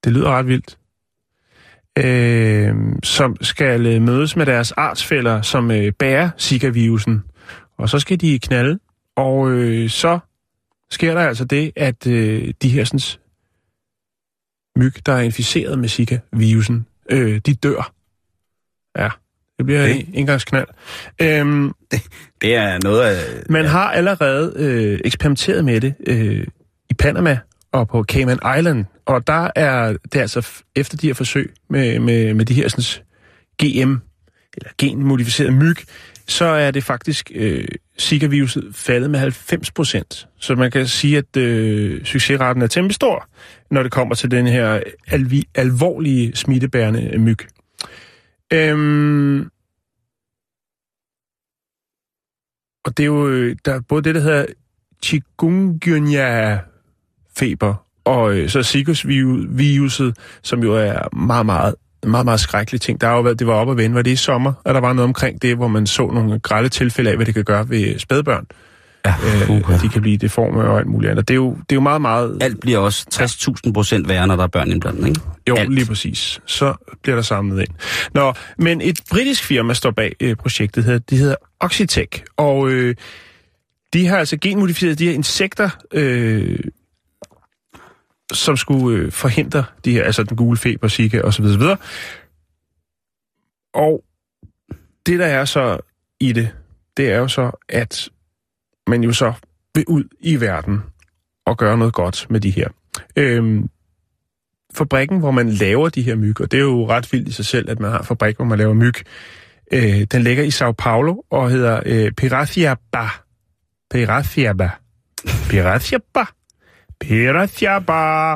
det lyder ret vildt øh, som skal mødes med deres artsfælder, som øh, bærer Zika-virusen. Og så skal de knalde, og øh, så sker der altså det, at øh, de her sådan, myg, der er inficeret med Zika-virusen, øh, de dør. Ja, det bliver Okay. en engangsknald. Øhm, Det er noget af... man har allerede øh, eksperimenteret med det øh, i Panama og på Cayman Island, og der er det altså efter de her forsøg med, med, med de her sådan, GM, eller genmodificerede myg, så er det faktisk øh, Zika-viruset faldet med 90 procent. Så man kan sige, at øh, succesraten er temmelig stor, når det kommer til den her alvi, alvorlige smittebærende myg. Øhm, og det er jo, øh, der er både det, der hedder chikungunya feber, og øh, så Zika-viruset, som jo er meget, meget meget, meget skrækkelig ting. Der har jo været, det var op at vende, var det i sommer, at der var noget omkring det, hvor man så nogle grælde tilfælde af, hvad det kan gøre ved spædbørn. Ja, Øh, at de kan blive deforme og alt muligt andet. Det er jo, det er jo meget, meget... Alt bliver også 60.000 procent værre, når der er børn indblandet, ikke? Jo, alt. lige præcis. Så bliver der samlet ind. Nå, men et britisk firma står bag øh, projektet her. De hedder Oxitec, og øh, de har altså genmodificeret de her insekter, øh, som skulle øh, forhindre de her, altså den gule feber, Zika osv. osv. Og det, der er så i det, det er jo så, at man jo så vil ud i verden og gøre noget godt med de her. Øhm, fabrikken, hvor man laver de her myg, og det er jo ret vildt i sig selv, at man har en fabrik, hvor man laver myg, øh, den ligger i Sao Paulo og hedder øh, Piraciaba. Piraciaba. Piraciaba. Piraciaba.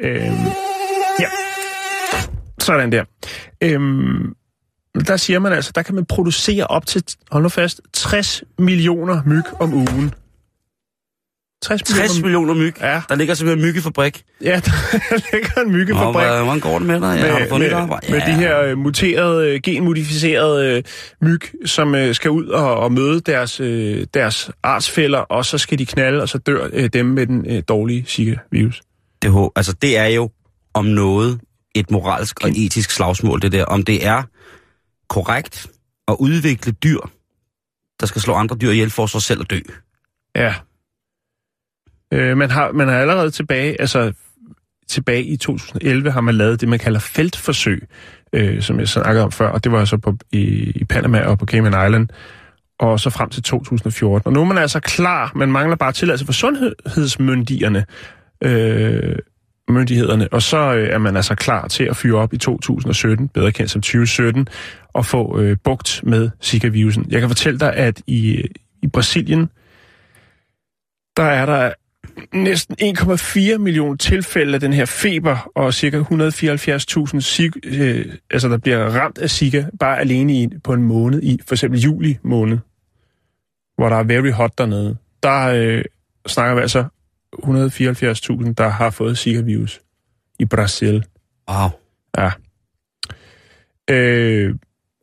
Øhm, ja. Sådan der. Øhm, der siger man altså, der kan man producere op til, hold nu fast, 60 millioner myg om ugen. 60 60 millioner myg. Ja. Der ligger simpelthen en myggefabrik. Ja, der ligger en myggefabrik. hvor- hvordan går det med dig? Ja, har du fundet med, arbejde? med de her øh, muterede, øh, genmodificerede øh, myg, som øh, skal ud og, og møde deres, øh, deres artsfælder, og så skal de knalde, og så dør øh, dem med den øh, dårlige Zika-virus. Det, altså, det er jo om noget et moralsk og etisk slagsmål, det der. Om det er korrekt at udvikle dyr, der skal slå andre dyr ihjel for sig selv at dø. Ja. Øh, man, har, man har allerede tilbage, altså tilbage i 2011 har man lavet det, man kalder feltforsøg, øh, som jeg snakkede om før, og det var så på, i, i Panama og på Cayman Island, og så frem til 2014. Og nu er man altså klar, man mangler bare tilladelse for sundhedsmyndighederne, øh, myndighederne, og så øh, er man altså klar til at fyre op i 2017, bedre kendt som 2017, og få øh, bugt med Zika-virusen. Jeg kan fortælle dig, at i, i Brasilien, der er der næsten 1,4 millioner tilfælde af den her feber, og ca. 174.000, Zika- øh, altså der bliver ramt af Zika, bare alene i, på en måned, i for eksempel juli måned, hvor der er very hot dernede. Der øh, snakker vi altså 174.000, der har fået Zika-virus i Brasil. Wow. Ja. Øh,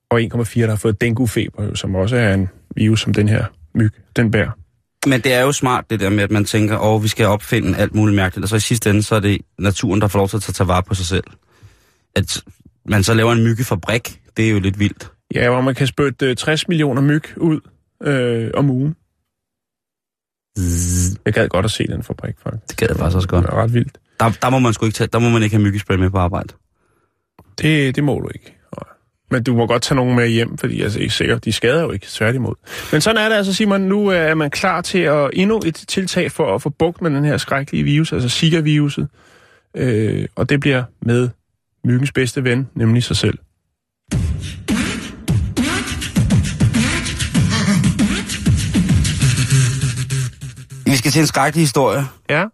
og 1,4, der har fået dengue-feber, som også er en virus, som den her myg, den bærer. Men det er jo smart, det der med, at man tænker, åh, oh, vi skal opfinde alt muligt mærkeligt, og så i sidste ende, så er det naturen, der får lov til at tage vare på sig selv. At man så laver en myggefabrik, det er jo lidt vildt. Ja, hvor man kan spytte øh, 60 millioner myg ud øh, om ugen. Jeg gad godt at se den fabrik, faktisk. Det gad jeg faktisk også godt. Det er ret vildt. Der, der må man sgu ikke tage, der må man ikke have myggespray med på arbejde. Det, det må du ikke. Men du må godt tage nogen med hjem, fordi altså, jeg er ikke sikker, de skader jo ikke, tværtimod. Men sådan er det altså, Simon. Nu er man klar til at endnu et tiltag for at få bugt med den her skrækkelige virus, altså Zika-viruset. Øh, og det bliver med myggens bedste ven, nemlig sig selv. Vi skal til en skrækkelig historie, Ja,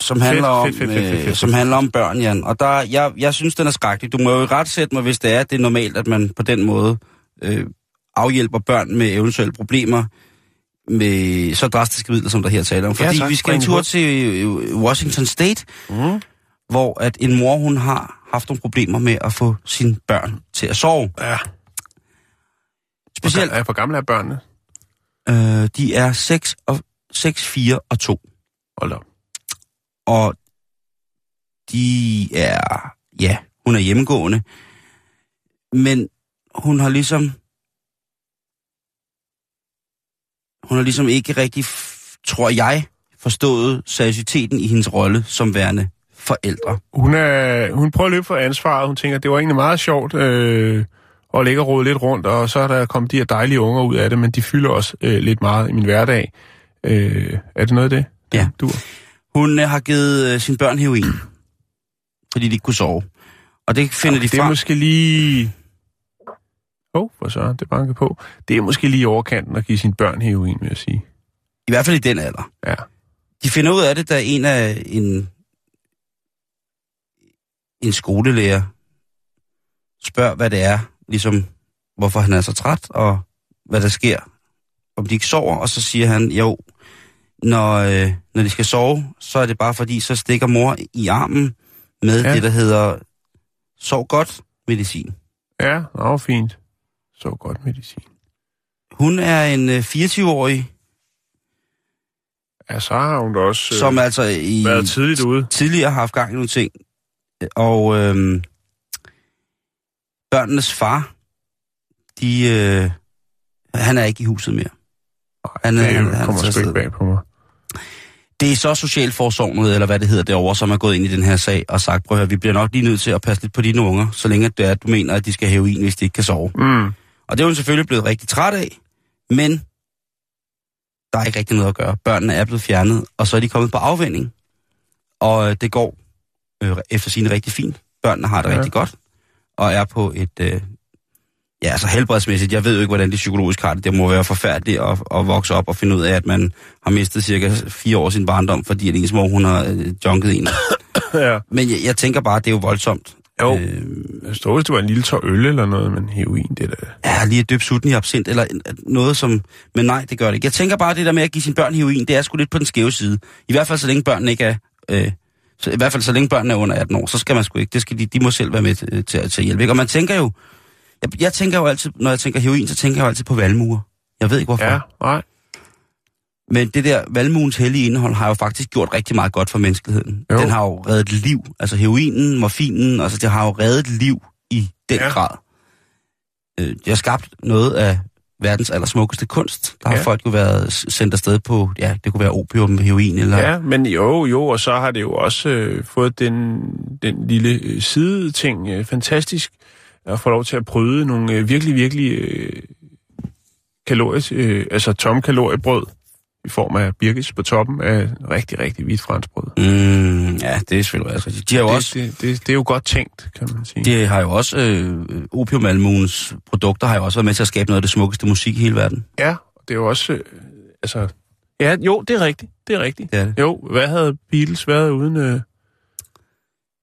som handler, om, fedt, fedt, fedt, fedt, øh, fedt. som handler om børn, Jan. Og der, jeg, jeg synes, den er skrækkelig. Du må jo ret sætte mig, hvis det er, det er normalt, at man på den måde øh, afhjælper børn med eventuelle problemer med så drastiske midler, som der her taler om. Ja, Fordi tak. vi skal en tur til øh, Washington State, Mm. hvor at en mor, hun har haft nogle problemer med at få sine børn til at sove. ja. Specielt, Hvor, hvor gamle er børnene? øh, de er 6, og, 6, 4 og 2. Hold op. og de er, ja, hun er hjemmegående, men hun har ligesom, hun har ligesom ikke rigtig, tror jeg, forstået seriøsiteten i hendes rolle som værende forældre. Hun, er, hun prøver at løbe for ansvaret. Hun tænker, det var egentlig meget sjovt øh, at ligge og rode lidt rundt, og så er der kommet de her dejlige unger ud af det, men de fylder også øh, lidt meget i min hverdag. Øh, er det noget af det? Ja. Du? Hun øh, har givet øh, sine børn heroin, fordi de ikke kunne sove. Og det finder de det er frem. måske lige... Åh, oh, hvor så? Det banker på. Det er måske lige overkanten at give sine børn heroin, vil jeg sige. I hvert fald i den alder. Ja. De finder ud af det, da en af en, en skolelærer spørger, hvad det er, ligesom hvorfor han er så træt, og hvad der sker, om de ikke sover, og så siger han, jo, når, øh, når de skal sove, så er det bare fordi, så stikker mor i armen med Ja. det, der hedder sov godt, medicin. Ja, nå, fint. Så godt medicin. Hun er en øh, 24-årig, Ja, så har hun da også øh, som altså i været tidligt ude. tidligere har haft gang i nogle ting. Og øhm, børnenes far, de, øh, han er ikke i huset mere. Han, Det han, han, kommer taget sgu ikke bag på mig. Det er så Socialforsorgnet, eller hvad det hedder derovre, som er gået ind i den her sag og sagt, prøv at høre, vi bliver nok lige nødt til at passe lidt på dine unger, så længe det er, at du mener, at de skal have heroin, hvis de ikke kan sove. Mm. Og det er hun selvfølgelig blevet rigtig træt af, men der er ikke rigtig noget at gøre. Børnene er blevet fjernet, og så er de kommet på afvending. Og øh, det går øh, efter sine rigtig fint. Børnene har det ja. rigtig godt, og er på et... Øh, ja, altså helbredsmæssigt, jeg ved jo ikke, hvordan de psykologisk har det. Det må være forfærdeligt at, at vokse op og finde ud af, at man har mistet cirka fire år sin barndom, fordi at ens mor, hun har øh, junket en. ja. Men jeg, jeg tænker bare, at det er jo voldsomt. Jo. Øh, Jeg står, hvis det var en lille tår øl eller noget, men heroin, det er da... Ja, lige at døbe sutten i absint, eller noget som... Men nej, det gør det ikke. Jeg tænker bare, det der med at give sine børn heroin, det er sgu lidt på den skæve side. I hvert fald, så længe børnene ikke er... Øh, så, I hvert fald, så længe børnene er under 18 år, så skal man sgu ikke. Det skal de, de må selv være med til, til, til at hjælpe. Ikke? Og man tænker jo... Jeg, jeg tænker jo altid, når jeg tænker heroin, så tænker jeg jo altid på valmuer. Jeg ved ikke, hvorfor. Ja, nej. Men det der valmuens hellige indhold har jo faktisk gjort rigtig meget godt for menneskeheden. Jo. Den har jo reddet liv. Altså heroinen, morfinen, altså det har jo reddet liv i den Ja. grad. Øh, det har skabt noget af verdens allersmukkeste kunst. Der har Ja. folk jo været sendt afsted på, ja, det kunne være opium, heroin eller... Ja, men jo, jo, og så har det jo også øh, fået den, den lille øh, sideting øh, fantastisk at få lov til at bryde nogle øh, virkelig, virkelig øh, kalories, øh, altså tomme kaloriebrød i form af birkes på toppen af rigtig, rigtig hvidt franskbrød. Mm, ja, det er selvfølgelig også rigtigt. De har jo Det, også... det, det, det er jo godt tænkt, kan man sige. Det har jo også, øh, opiumalmuens produkter har jo også været med til at skabe noget af det smukkeste musik i hele verden. Ja, og det er jo også, øh, altså, ja, jo, det er rigtigt, det er rigtigt. Det. Jo, hvad havde Beatles været uden, øh,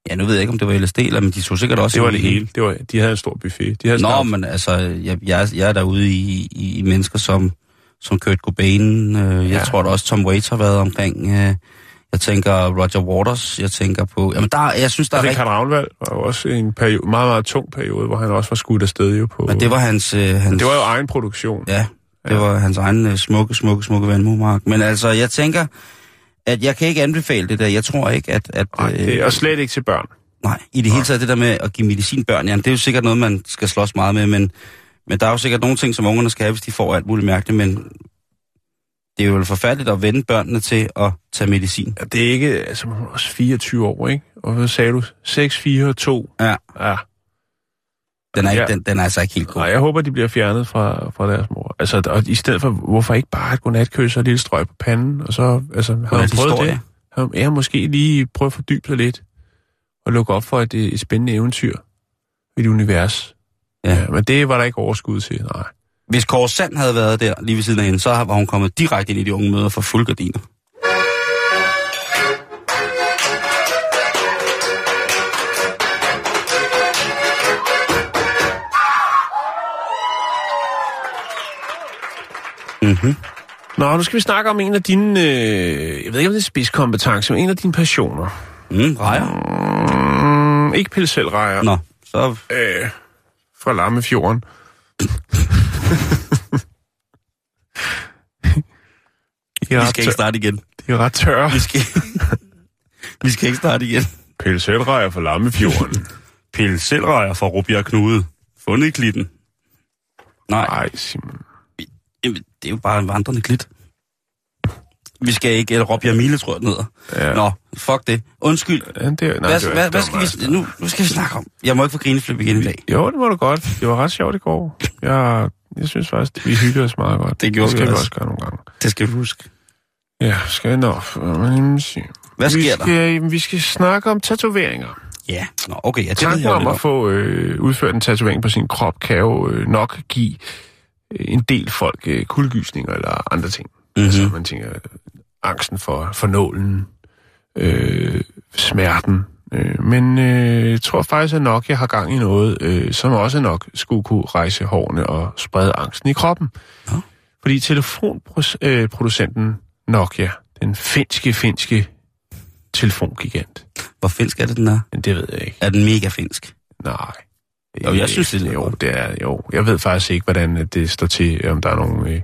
Ja, nu ved jeg ikke, om det var LSD, eller, men de tog sikkert også... det var det hele, det var, de havde en stor buffet. De havde Nå, sådan- men altså, jeg, jeg, er- jeg er derude i, i, i mennesker som, som Kurt Cobain. Øh, jeg Ja. tror da også, Tom Waits har været omkring. Øh, jeg tænker Roger Waters. Jeg tænker på... Jamen, der, jeg synes, der er rigtig... Karl Ravnvald var jo også en periode, meget, meget tung periode, hvor han også var skudt afsted jo på... Men det var hans... Øh, hans det var jo egen produktion. Ja, det var hans egen øh, smukke, smukke, smukke vandmurmark. Men altså, jeg tænker, at jeg kan ikke anbefale det der. Jeg tror ikke, at... at Nej, det er slet ikke til børn. Nej, i det hele taget det der med at give medicin børn, jamen, det er jo sikkert noget, man skal slås meget med, men, men der er jo sikkert nogle ting, som ungerne skal have, hvis de får alt muligt mærkeligt, men det er jo forfærdeligt at vende børnene til at tage medicin. Ja, det er ikke... Altså, hun er også 24 år, ikke? Og hvad sagde du? 6, 4 og 2. Ja, Ja. Den er, ikke, Ja. den, den er altså ikke helt god. Nej, jeg håber, de bliver fjernet fra, fra deres mor. Altså, og i stedet for, hvorfor ikke bare et godnatkys og et lille strøg på panden, og så, altså, har hun prøvet det? Har Ja, måske lige prøve at fordybe sig lidt, og lukke op for et, et spændende eventyr i et univers. Ja. ja. men det var der ikke overskud til, nej. Hvis Kåre Sand havde været der lige ved siden af hende, så var hun kommet direkte ind i de unge møder for fuldgardiner. Mm-hmm. Nå, nu skal vi snakke om en af dine, øh, jeg ved ikke, om det er spidskompetence, men en af dine passioner. Mm, rejer. Mm, ikke pilselrejer. Nå, så Øh, fra Lammefjorden. De vi skal ikke starte igen. de er ret tørre. Vi skal, vi skal ikke starte igen. Pilselrejer fra Lammefjorden. Pille selvrejer fra Rubjerg Knude. Fundet i klitten. Nej, Nej, Simon. Det er jo bare en vandrende klit. Vi skal ikke, eller Rubjerg Mile, tror jeg, den hedder. Ja. Nå, fuck det. Undskyld. Ja, det, er- nej, Hvad, det hvad, skal vi, nu, nu skal vi snakke om? Jeg må ikke få grineflip igen i dag. Jo, det må du godt. Det var ret sjovt i går. Jeg, jeg synes faktisk, vi hyggede os meget godt. Det gjorde det skal vi vi også. også gøre nogle gange. Det skal du huske. Ja, skal jeg nok. Hvad vi sker der? skal, Vi skal snakke om tatoveringer. Ja, Nå, okay, Tanken jeg jo om at få øh, udført en tatovering på sin krop kan jo øh, nok give en del folk øh, kuldegysninger eller andre ting. Mhm. Mm-hmm. Altså, man tænker, øh, angsten for, for nålen, øh, smerten. Øh, men øh, jeg tror faktisk, at nok jeg har gang i noget, øh, som også nok skulle kunne rejse hårene og sprede angsten i kroppen. Nå. Fordi telefonproducenten Nokia, den finske, finske telefongigant, Hvor finsk er det, den er? det ved jeg ikke. Er den mega finsk? Nej. Jo, jeg synes, det er jo, det er, jo. Jeg ved faktisk ikke, hvordan øh, det står til, om der er nogen, øh,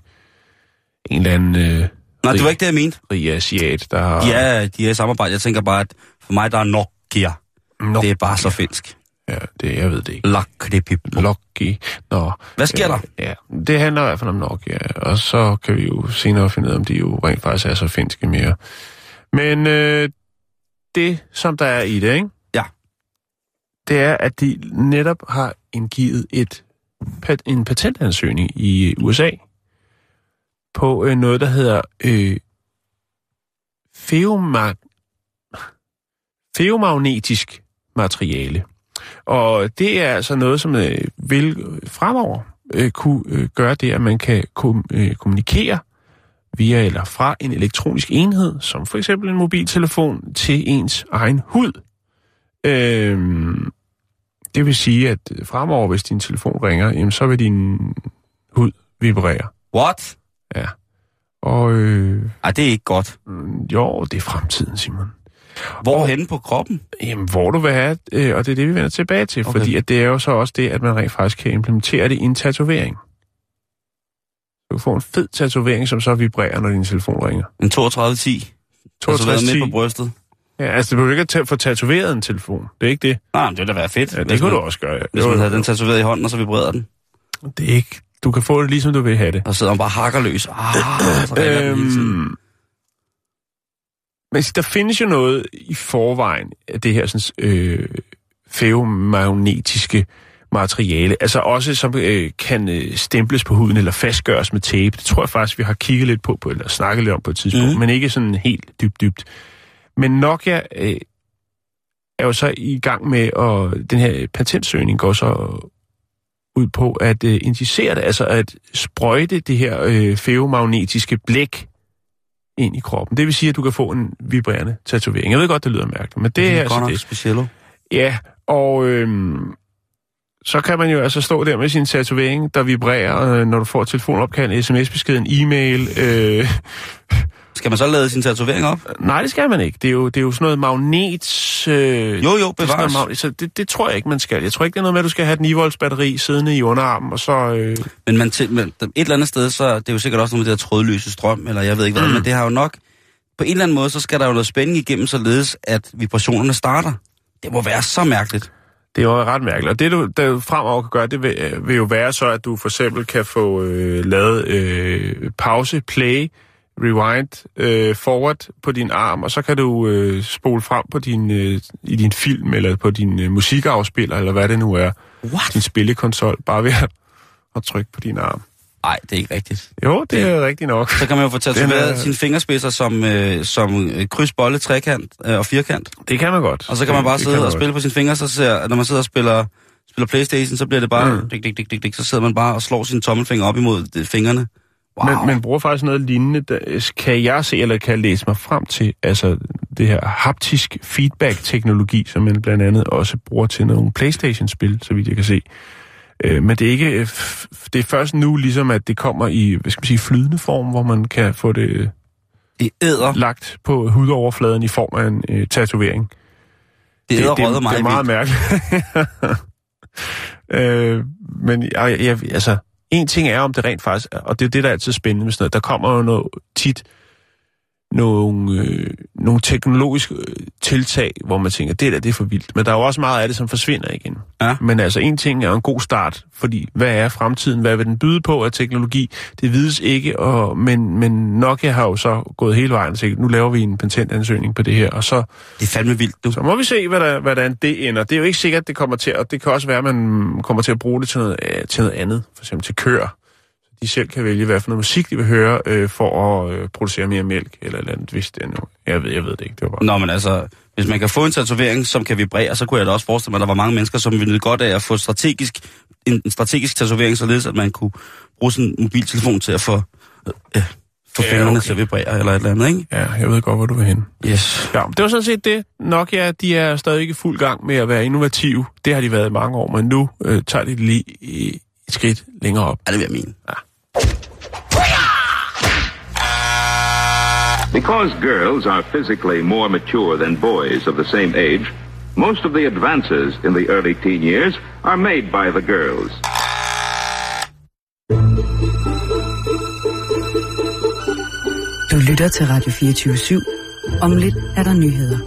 en eller anden øh, Nej, det var ikke det, jeg mente. rig asiat, der har... Ja, de er i samarbejde. Jeg tænker bare, at for mig, der er Nokia. Nå, Det er bare så finsk. Ja, det, jeg ved det ikke. Lakkripippo. Lucky. Nå. Hvad sker der? Ja, det handler i hvert fald om Nokia, og så kan vi jo senere finde ud af, om de jo rent faktisk er så finske mere. Men øh, det, som der er i det, ikke? Det er, at de netop har indgivet et, en patentansøgning i USA på øh, noget, der hedder øh, feomag- feomagnetisk materiale. Og det er altså noget, som øh, vil fremover øh, kunne øh, gøre det, at man kan kom, øh, kommunikere via eller fra en elektronisk enhed, som for eksempel en mobiltelefon, til ens egen hud. Øhm, det vil sige, at fremover, hvis din telefon ringer, jamen, så vil din hud vibrere. What? Ja. Og øh, Ej, det er ikke godt. mm, jo, det er fremtiden, Simon. Hvorhenne på kroppen? Jamen, hvor du vil have, øh, og det er det, vi vender tilbage til, Okay. fordi at det er jo så også det, at man rent faktisk kan implementere det i en tatovering. Du kan få en fed tatovering, som så vibrerer, når din telefon ringer. En 3210. 62 midt på brystet. Ja, altså, det behøver ikke at få tatoveret en telefon. Det er ikke det. Nej, men det ville da være fedt. Ja, det kunne man, du også gøre. Ja. Hvis man havde den tatoveret i hånden, og så vibrerede den. Det er ikke... Du kan få det, ligesom du vil have det. Og så sidder man bare hakker løs. Ah, så. Øhm, men der findes jo noget i forvejen af det her sådan, øh, feomagnetiske materiale, altså også som øh, kan øh, stemples på huden eller fastgøres med tape. Det tror jeg faktisk, vi har kigget lidt på, på eller snakket lidt om på et tidspunkt, mm. men ikke sådan helt dybt, dybt. Men Nokia øh, er jo så i gang med, og den her patentsøgning går så ud på at øh, injicere det, altså at sprøjte det her øh, feomagnetiske blæk ind i kroppen. Det vil sige, at du kan få en vibrerende tatovering. Jeg ved godt, det lyder mærkeligt, men det er godt altså det. speciello. Ja, og øhm, så kan man jo altså stå der med sin tatovering, der vibrerer, øh, når du får telefonopkald, sms-besked, en e-mail. Øh, Skal man så lade sin tatovering op? nej, det skal man ikke. Det er jo, det er jo sådan noget magnet... Øh, Jo, jo, det bevares. magnet, så det, det tror jeg ikke, man skal. Jeg tror ikke, det er noget med, at du skal have et 9 volts batteri siddende i underarmen, og så... Øh, Men, man til, men et eller andet sted, så det er jo sikkert også noget med det der trådløse strøm, eller jeg ved ikke hvad, mm. men det har jo nok... På en eller anden måde, så skal der jo noget spænding igennem, således at vibrationerne starter. Det må være så mærkeligt. Det er jo ret mærkeligt. Og det, du, der fremover kan gøre, det vil, øh, vil jo være så, at du for eksempel kan få øh, lavet øh, pause, play, rewind, øh, forward på din arm, og så kan du øh, spole frem på din, øh, i din film, eller på din øh, musikafspiller, eller hvad det nu er. What? Din spillekonsol, bare ved at, at trykke på din arm. Nej, det er ikke rigtigt. Jo, det er rigtigt nok. Så kan man jo få tatoveret er- sine fingerspidser som, øh, som øh, kryds, bolle, trekant øh, og firkant. Det kan man godt. Og så kan man bare det sidde man og godt. spille på sine fingre, så ser, når man sidder og spiller, spiller Playstation, så bliver det bare, Mm. dik, dik, dik, dik, dik, så sidder man bare og slår sin tommelfinger op imod øh, fingrene. Wow. Men man bruger faktisk noget lignende, der, kan jeg se, eller kan jeg læse mig frem til, altså det her haptisk feedback-teknologi, som man blandt andet også bruger til nogle Playstation-spil, så vidt jeg kan se. Øh, men det er ikke, øh, det er først nu ligesom, at det kommer i, hvad skal man sige, flydende form, hvor man kan få det det æder, lagt på hudoverfladen i form af en øh, tatovering. det æder det, røget det, mig det er meget mærkeligt. øh, men jeg, jeg, altså, en ting er, om det rent faktisk er, og det er det, der er altid spændende med sådan noget, der kommer jo noget, tit nogle, øh, nogle teknologiske øh, tiltag, hvor man tænker, det der, det er for vildt. Men der er jo også meget af det, som forsvinder igen. Ja. Men altså, en ting er en god start, fordi hvad er fremtiden? Hvad vil den byde på af teknologi? Det vides ikke, og, men, men Nokia har jo så gået hele vejen og nu laver vi en patentansøgning på det her, og så Det er fandme vildt, du. så må vi se, hvad der, hvordan det ender. Det er jo ikke sikkert, det kommer til, og det kan også være, at man kommer til at bruge det til noget, til noget andet, for eksempel til kør. De selv kan vælge, hvad for noget musik de vil høre, øh, for at øh, producere mere mælk, eller eller andet, hvis det er nu. Jeg ved, jeg ved det ikke, det var bare... Nå, men altså, hvis man kan få en tatovering, som kan vibrere, så kunne jeg da også forestille mig, at der var mange mennesker, som ville nyde godt af at få strategisk, en, en strategisk tatovering, således at man kunne bruge sin mobiltelefon til at få, øh, få Ja, fingrene okay. til at vibrere, eller et eller andet, ikke? Ja, jeg ved godt, hvor du vil hen. Yes. Ja, det var sådan set det. Nokia, de er stadig ikke fuld gang med at være innovative. Det har de været i mange år, men nu øh, tager de lige et skridt længere op. Ja, det vil jeg mene. Because girls are physically more mature than boys of the same age, Most of the advances in the early teen years are made by the girls. Du lytter til Radio 24 /7. Om lidt er der nyheder.